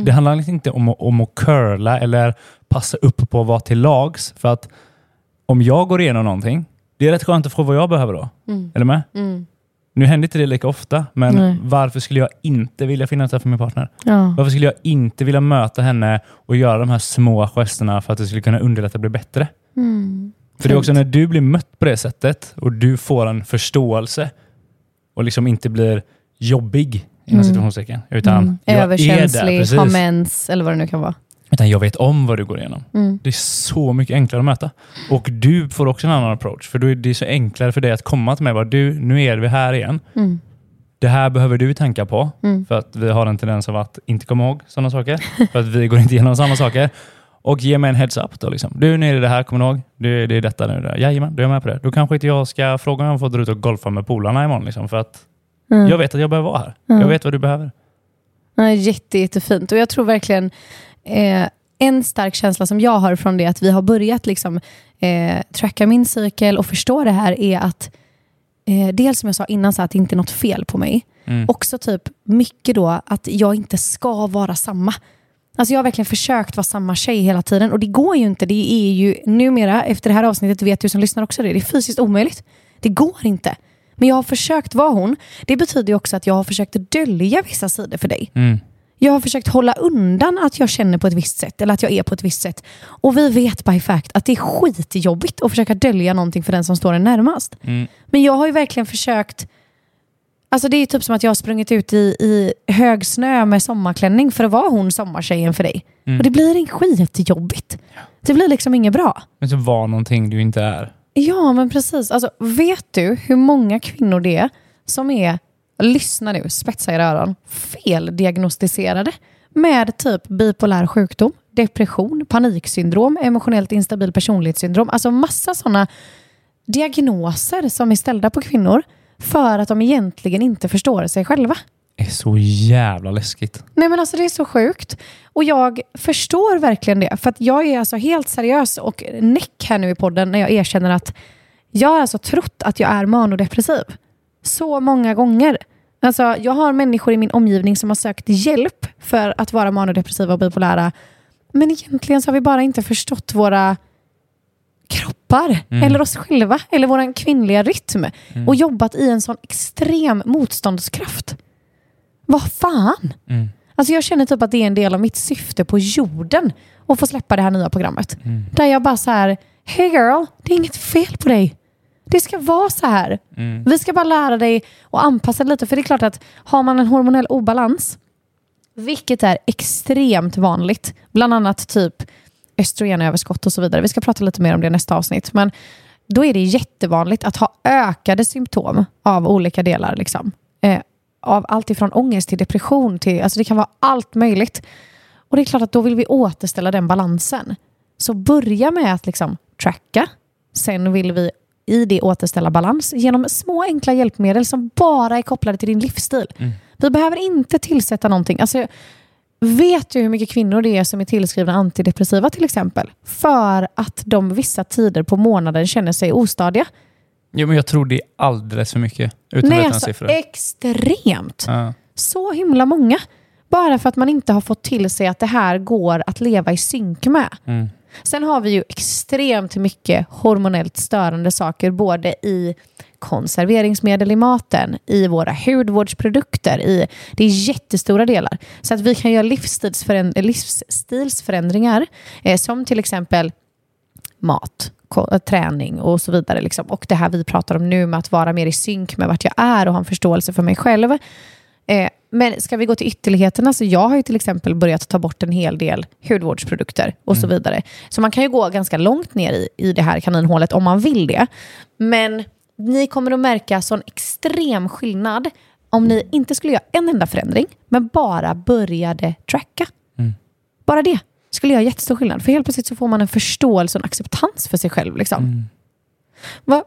Det handlar liksom inte om, att- om att curla eller passa upp på att vara till lags. För att om jag går igenom någonting, det är rätt skönt att få vad jag behöver då. Eller med? Nu händer inte det lika ofta, men Nej. varför skulle jag inte vilja finnas där för min partner? Ja. Varför skulle jag inte vilja möta henne och göra de här små gesterna för att det skulle kunna underlätta att bli bättre? För det är också när du blir mött på det sättet och du får en förståelse och liksom inte blir jobbig inom situationstecken. Utan Mm. Överkänslig, har mens eller vad det nu kan vara. Utan jag vet om vad du går igenom. Mm. Det är så mycket enklare att möta. Och du får också en annan approach. För då är det så enklare för dig att komma till mig och du, nu är vi här igen. Mm. Det här behöver du tänka på. Mm. För att vi har en tendens av att inte komma ihåg sådana saker. för att vi går inte igenom samma saker. Och ge mig en heads up då. Liksom. Du, nu är det det här, kommer du ihåg? Du, det är detta nu. Det. Jajamän, då är jag med på det. Då kanske inte jag ska fråga om jag får dra ut och golfa med polarna imorgon. Liksom, för att Mm. jag vet att jag behöver vara här. Mm. Jag vet vad du behöver. Ja, jätte, jättefint. Och jag tror verkligen eh, en stark känsla som jag har från det att vi har börjat liksom, eh, tracka min cykel och förstå det här är att eh, dels som jag sa innan, så att det inte är något fel på mig. Mm. Också typ mycket då att jag inte ska vara samma. Alltså jag har verkligen försökt vara samma tjej hela tiden och det går ju inte. Det är ju numera, efter det här avsnittet vet du som lyssnar också det, det är fysiskt omöjligt. Det går inte. Men jag har försökt vara hon. Det betyder ju också att jag har försökt dölja vissa sidor för dig. Mm. Jag har försökt hålla undan att jag känner på ett visst sätt eller att jag är på ett visst sätt. Och vi vet by fact att det är skitjobbigt att försöka dölja någonting för den som står en närmast. Mm. Men jag har ju verkligen försökt Alltså det är typ som att jag har sprungit ut i, i hög snö med sommarklänning för att vara hon sommartjejen för dig. Mm. Och det blir en skitjobbigt. Det blir liksom inget bra. Men så var någonting du inte är. Ja, men precis. Alltså, vet du hur många kvinnor det är som är, lyssna nu, spetsa era öron, feldiagnostiserade med typ bipolär sjukdom, depression, paniksyndrom, emotionellt instabil personlighetssyndrom. Alltså massa sådana diagnoser som är ställda på kvinnor för att de egentligen inte förstår sig själva. Det är så jävla läskigt. Nej men alltså det är så sjukt. Och jag förstår verkligen det. För att jag är alltså helt seriös och näck här nu i podden när jag erkänner att jag har alltså trott att jag är manodepressiv. Så många gånger. Alltså jag har människor i min omgivning som har sökt hjälp för att vara manodepressiva och bipolära. Men egentligen så har vi bara inte förstått våra kroppar Mm. eller oss själva eller vår kvinnliga rytm och jobbat i en sån extrem motståndskraft. Vad fan? Mm. Alltså jag känner typ att det är en del av mitt syfte på jorden att få släppa det här nya programmet. Mm. Där jag bara så här, hey girl, det är inget fel på dig. Det ska vara så här. Mm. Vi ska bara lära dig att anpassa lite. För det är klart att har man en hormonell obalans, vilket är extremt vanligt, bland annat typ östrogenöverskott och så vidare. Vi ska prata lite mer om det i nästa avsnitt. Men då är det jättevanligt att ha ökade symptom av olika delar. Liksom. Eh, av allt ifrån ångest till depression. Till, alltså det kan vara allt möjligt. Och det är klart att då vill vi återställa den balansen. Så börja med att liksom tracka. Sen vill vi i det återställa balans genom små enkla hjälpmedel som bara är kopplade till din livsstil. Vi behöver inte tillsätta någonting. Alltså, vet du hur mycket kvinnor det är som är tillskrivna antidepressiva till exempel? För att de vissa tider på månaden känner sig ostadiga. Jo, men jag tror det är alldeles för mycket. Utan Nej, alltså siffror. extremt. Ja. Så himla många. Bara för att man inte har fått till sig att det här går att leva i synk med. Mm. Sen har vi ju extremt mycket hormonellt störande saker både i konserveringsmedel i maten, i våra hudvårdsprodukter. I, det är jättestora delar. Så att vi kan göra livsstilsförändringar eh, som till exempel mat, eh, träning och så vidare. Liksom. Och det här vi pratar om nu med att vara mer i synk med vart jag är och ha en förståelse för mig själv. Eh, men ska vi gå till ytterligheterna så jag har ju till exempel börjat ta bort en hel del hudvårdsprodukter och så vidare. Så man kan ju gå ganska långt ner i, i det här kaninhålet om man vill det. Men ni kommer att märka sån extrem skillnad om ni inte skulle göra en enda förändring men bara började tracka. Bara det skulle göra jättestor skillnad. För helt plötsligt så får man en förståelse och en acceptans för sig själv. Liksom. Vad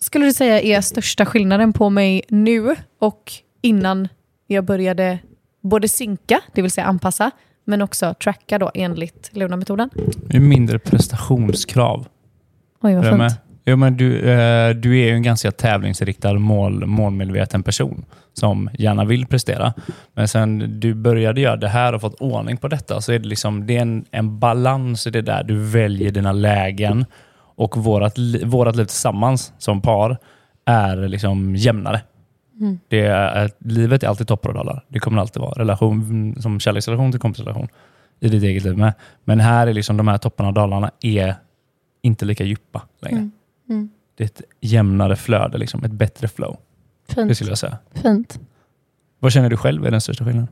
skulle du säga är största skillnaden på mig nu och innan jag började både synka, det vill säga anpassa, men också tracka då enligt Luna-metoden? Det är mindre prestationskrav. Oj, vad fint. Jo, men du, eh, du är ju en ganska tävlingsinriktad, mål, målmedveten person som gärna vill prestera. Men sen du började göra det här och fått ordning på detta så är det, liksom, det är en, en balans i det där. Du väljer dina lägen och vårat, li- vårat liv tillsammans som par är liksom jämnare. Mm. Det är, livet är alltid toppar och dalar. Det kommer det alltid vara. Relation, som kärleksrelation till kompisrelation i ditt eget liv med. Men här är liksom de här topparna och dalarna är inte lika djupa längre. Mm. Mm. Det är ett jämnare flöde, liksom, ett bättre flow. Det Fint. skulle jag säga. Fint. Vad känner du själv är den största skillnaden?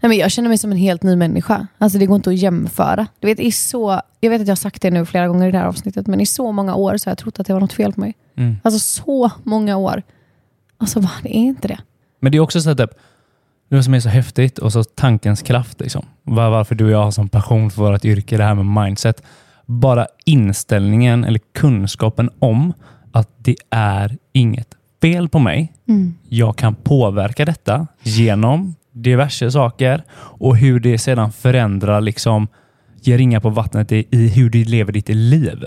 Nej, men jag känner mig som en helt ny människa. Alltså det går inte att jämföra. Du vet, i så, jag vet att jag har sagt det nu flera gånger i det här avsnittet, men i så många år så har jag trott att det var något fel på mig. Mm. Alltså så många år. Alltså bara, det är inte det. Men det är också så att typ, det som är så häftigt och så tankens kraft. Liksom. Var, varför du och jag har sån passion för vårt yrke, det här med mindset. Bara inställningen eller kunskapen om att det är inget fel på mig. Jag kan påverka detta genom diverse saker och hur det sedan förändrar, liksom, ger ringar på vattnet i, i hur du lever ditt liv.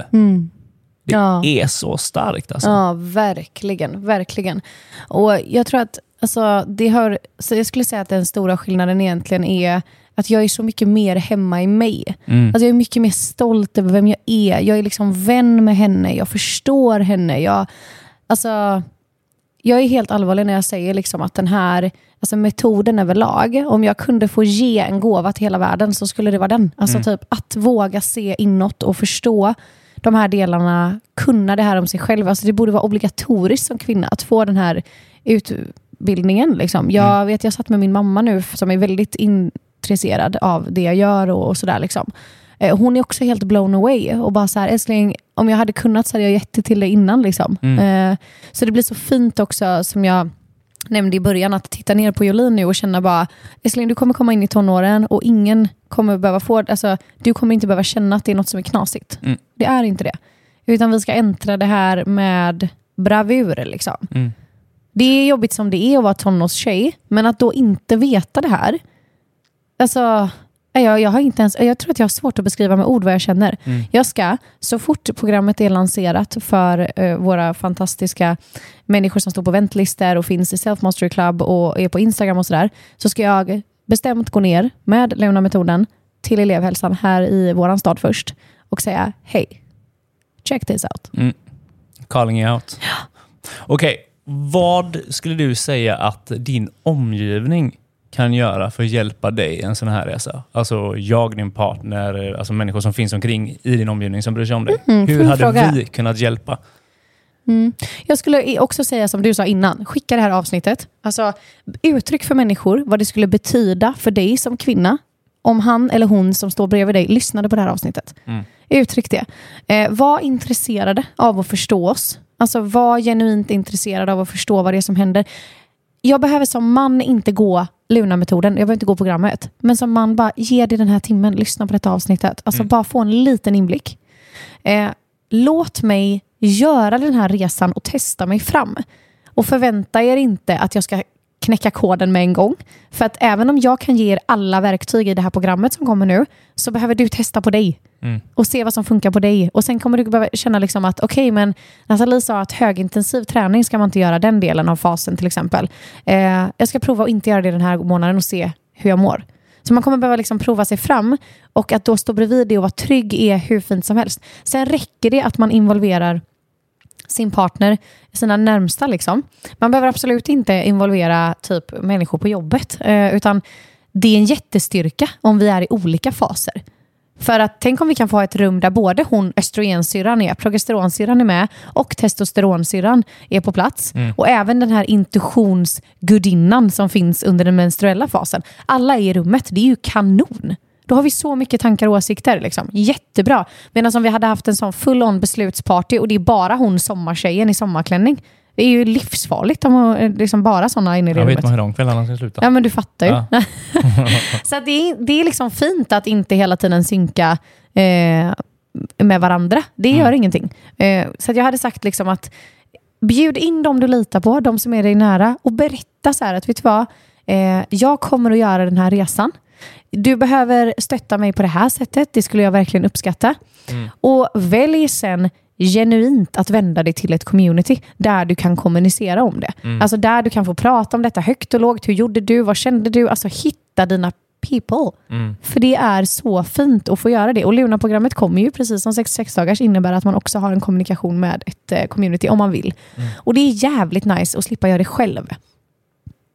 Det Ja. är så starkt alltså. Ja, verkligen. Verkligen. Och jag tror att alltså, det hör, så jag skulle säga att den stora skillnaden egentligen är att jag är så mycket mer hemma i mig. Mm. Alltså jag är mycket mer stolt över vem jag är. Jag är liksom vän med henne, jag förstår henne. Jag, alltså, jag är helt allvarlig när jag säger liksom att den här alltså metoden överlag, om jag kunde få ge en gåva till hela världen så skulle det vara den. Alltså Mm. typ att våga se inåt och förstå de här delarna, kunna det här om sig själv. Alltså det borde vara obligatoriskt som kvinna att få den här utbildningen. Liksom. Jag Mm. vet, jag satt med min mamma nu som är väldigt intresserad av det jag gör och, och sådär. Liksom. Eh, Hon är också helt blown away och bara så här, älskling, om jag hade kunnat så hade jag gett det till dig innan. Liksom. Mm. Eh, Så det blir så fint också som jag nämnde i början, att titta ner på Jolin nu och känna bara, älskling du kommer komma in i tonåren och ingen kommer behöva få, alltså du kommer inte behöva känna att det är något som är knasigt. Mm. Det är inte det. Utan vi ska äntra det här med bravur. Liksom. Mm. Det är jobbigt som det är att vara tonårstjej, men att då inte veta det här. Alltså, jag, jag, har inte ens, jag tror att jag har svårt att beskriva med ord vad jag känner. Mm. Jag ska, så fort programmet är lanserat för eh, våra fantastiska människor som står på väntlistor och finns i Self Mastery Club och är på Instagram och sådär, så ska jag bestämt gå ner med Leona-metoden till elevhälsan här i våran stad först och säga hej, check this out. Mm. Calling you out. Okej, vad skulle du säga att din omgivning kan göra för att hjälpa dig i en sån här resa? Alltså jag, din partner, alltså människor som finns omkring i din omgivning som bryr sig om dig. Mm, Hur hade fråga. vi kunnat hjälpa? Mm. Jag skulle också säga som du sa innan, skicka det här avsnittet. Alltså, uttryck för människor vad det skulle betyda för dig som kvinna om han eller hon som står bredvid dig lyssnade på det här avsnittet. Mm. Uttryck det. Eh, var intresserade av att förstå oss. Alltså var genuint intresserad av att förstå vad det är som händer. Jag behöver som man inte gå Luna-metoden, jag behöver inte gå programmet. Men som man bara, ge dig den här timmen, lyssna på detta avsnittet. Alltså Mm. bara få en liten inblick. Eh, låt mig göra den här resan och testa mig fram. Och förvänta er inte att jag ska knäcka koden med en gång. För att även om jag kan ge er alla verktyg i det här programmet som kommer nu, så behöver du testa på dig. Mm. Och se vad som funkar på dig. Och sen kommer du behöva känna liksom att okej, men Nathalie sa att högintensiv träning ska man inte göra den delen av fasen till exempel. Eh, jag ska prova att inte göra det den här månaden och se hur jag mår. Så man kommer behöva liksom prova sig fram och att då stå bredvid det och vara trygg är hur fint som helst. Sen räcker det att man involverar sin partner, sina närmsta. Liksom. Man behöver absolut inte involvera typ människor på jobbet, eh, utan det är en jättestyrka om vi är i olika faser. För att tänk om vi kan få ha ett rum där både hon, östrogensyrran är, progesteronsyrran är med och testosteronsyrran är på plats. Och även den här intuitionsgudinnan som finns under den menstruella fasen. Alla är i rummet, det är ju kanon. Då har vi så mycket tankar och åsikter. Liksom. Jättebra. Medan om vi hade haft en sån full-on beslutsparty och det är bara hon sommartjejen i sommarklänning. Det är ju livsfarligt om eh, liksom bara sådana inne i det Jag vet rummet. man hur de kvällarna ska sluta. Ja, men du fattar ju. Ja. så det, är, det är liksom fint att inte hela tiden synka eh, med varandra. Det gör Mm. ingenting. Eh, så jag hade sagt liksom att bjud in dem du litar på, de som är dig nära och berätta så här att vet du vad, eh, jag kommer att göra den här resan. Du behöver stötta mig på det här sättet, det skulle jag verkligen uppskatta. Mm. Och välj sen genuint att vända dig till ett community där du kan kommunicera om det. Mm. Alltså där du kan få prata om detta högt och lågt. Hur gjorde du? Vad kände du? Alltså hitta dina people. Mm. För det är så fint att få göra det. Och Luna-programmet kommer ju precis som 66 dagars innebära att man också har en kommunikation med ett eh, community om man vill. Mm. Och det är jävligt nice att slippa göra det själv.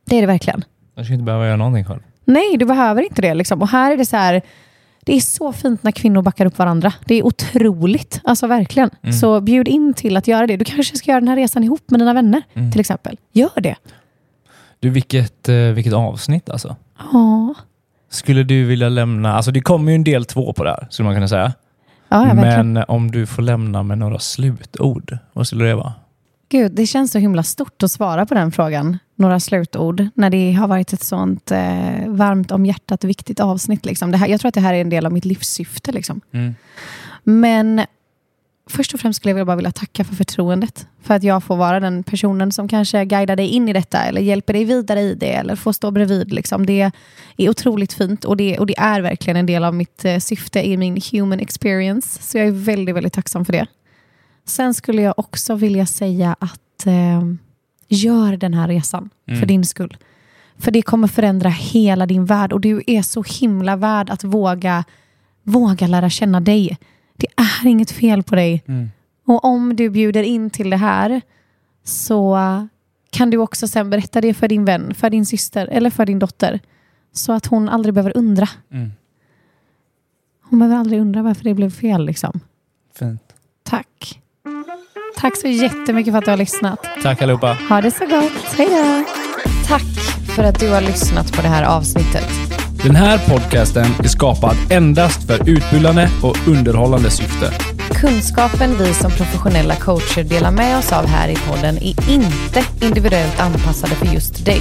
Det är det verkligen. Jag ska inte behöva göra någonting själv. Nej, du behöver inte det. Liksom. Och här är det så här, det är så fint när kvinnor backar upp varandra. Det är otroligt. Alltså verkligen. Mm. Så bjud in till att göra det. Du kanske ska göra den här resan ihop med dina vänner Mm. till exempel. Gör det. Du, vilket, eh, vilket avsnitt alltså. Ja, Skulle du vilja lämna, alltså det kommer ju en del två på det här, skulle man kunna säga. ja, ja. Men om du får lämna med några slutord, vad skulle det vara? Gud, det känns så himla stort att svara på den frågan. Några slutord när det har varit ett sånt eh, varmt om hjärtat viktigt avsnitt. Liksom. Det här, jag tror att det här är en del av mitt livssyfte. Liksom. Mm. Men först och främst skulle jag bara vilja tacka för förtroendet. För att jag får vara den personen som kanske guidar dig in i detta eller hjälper dig vidare i det eller får stå bredvid. Liksom. Det är otroligt fint och det, och det är verkligen en del av mitt eh, syfte i min human experience. Så jag är väldigt, väldigt tacksam för det. Sen skulle jag också vilja säga att eh, gör den här resan Mm. för din skull. För det kommer förändra hela din värld och du är så himla värd att våga, våga lära känna dig. Det är inget fel på dig. Och om du bjuder in till det här så kan du också sen berätta det för din vän, för din syster eller för din dotter. Så att hon aldrig behöver undra. Mm. Hon behöver aldrig undra varför det blev fel. Liksom. Fint. Tack. Tack så jättemycket för att du har lyssnat. Tack allihopa. Ha det så gott. Hej då. Tack för att du har lyssnat på det här avsnittet. Den här podcasten är skapad endast för utbildande och underhållande syfte. Kunskapen vi som professionella coacher delar med oss av här i podden är inte individuellt anpassade för just dig.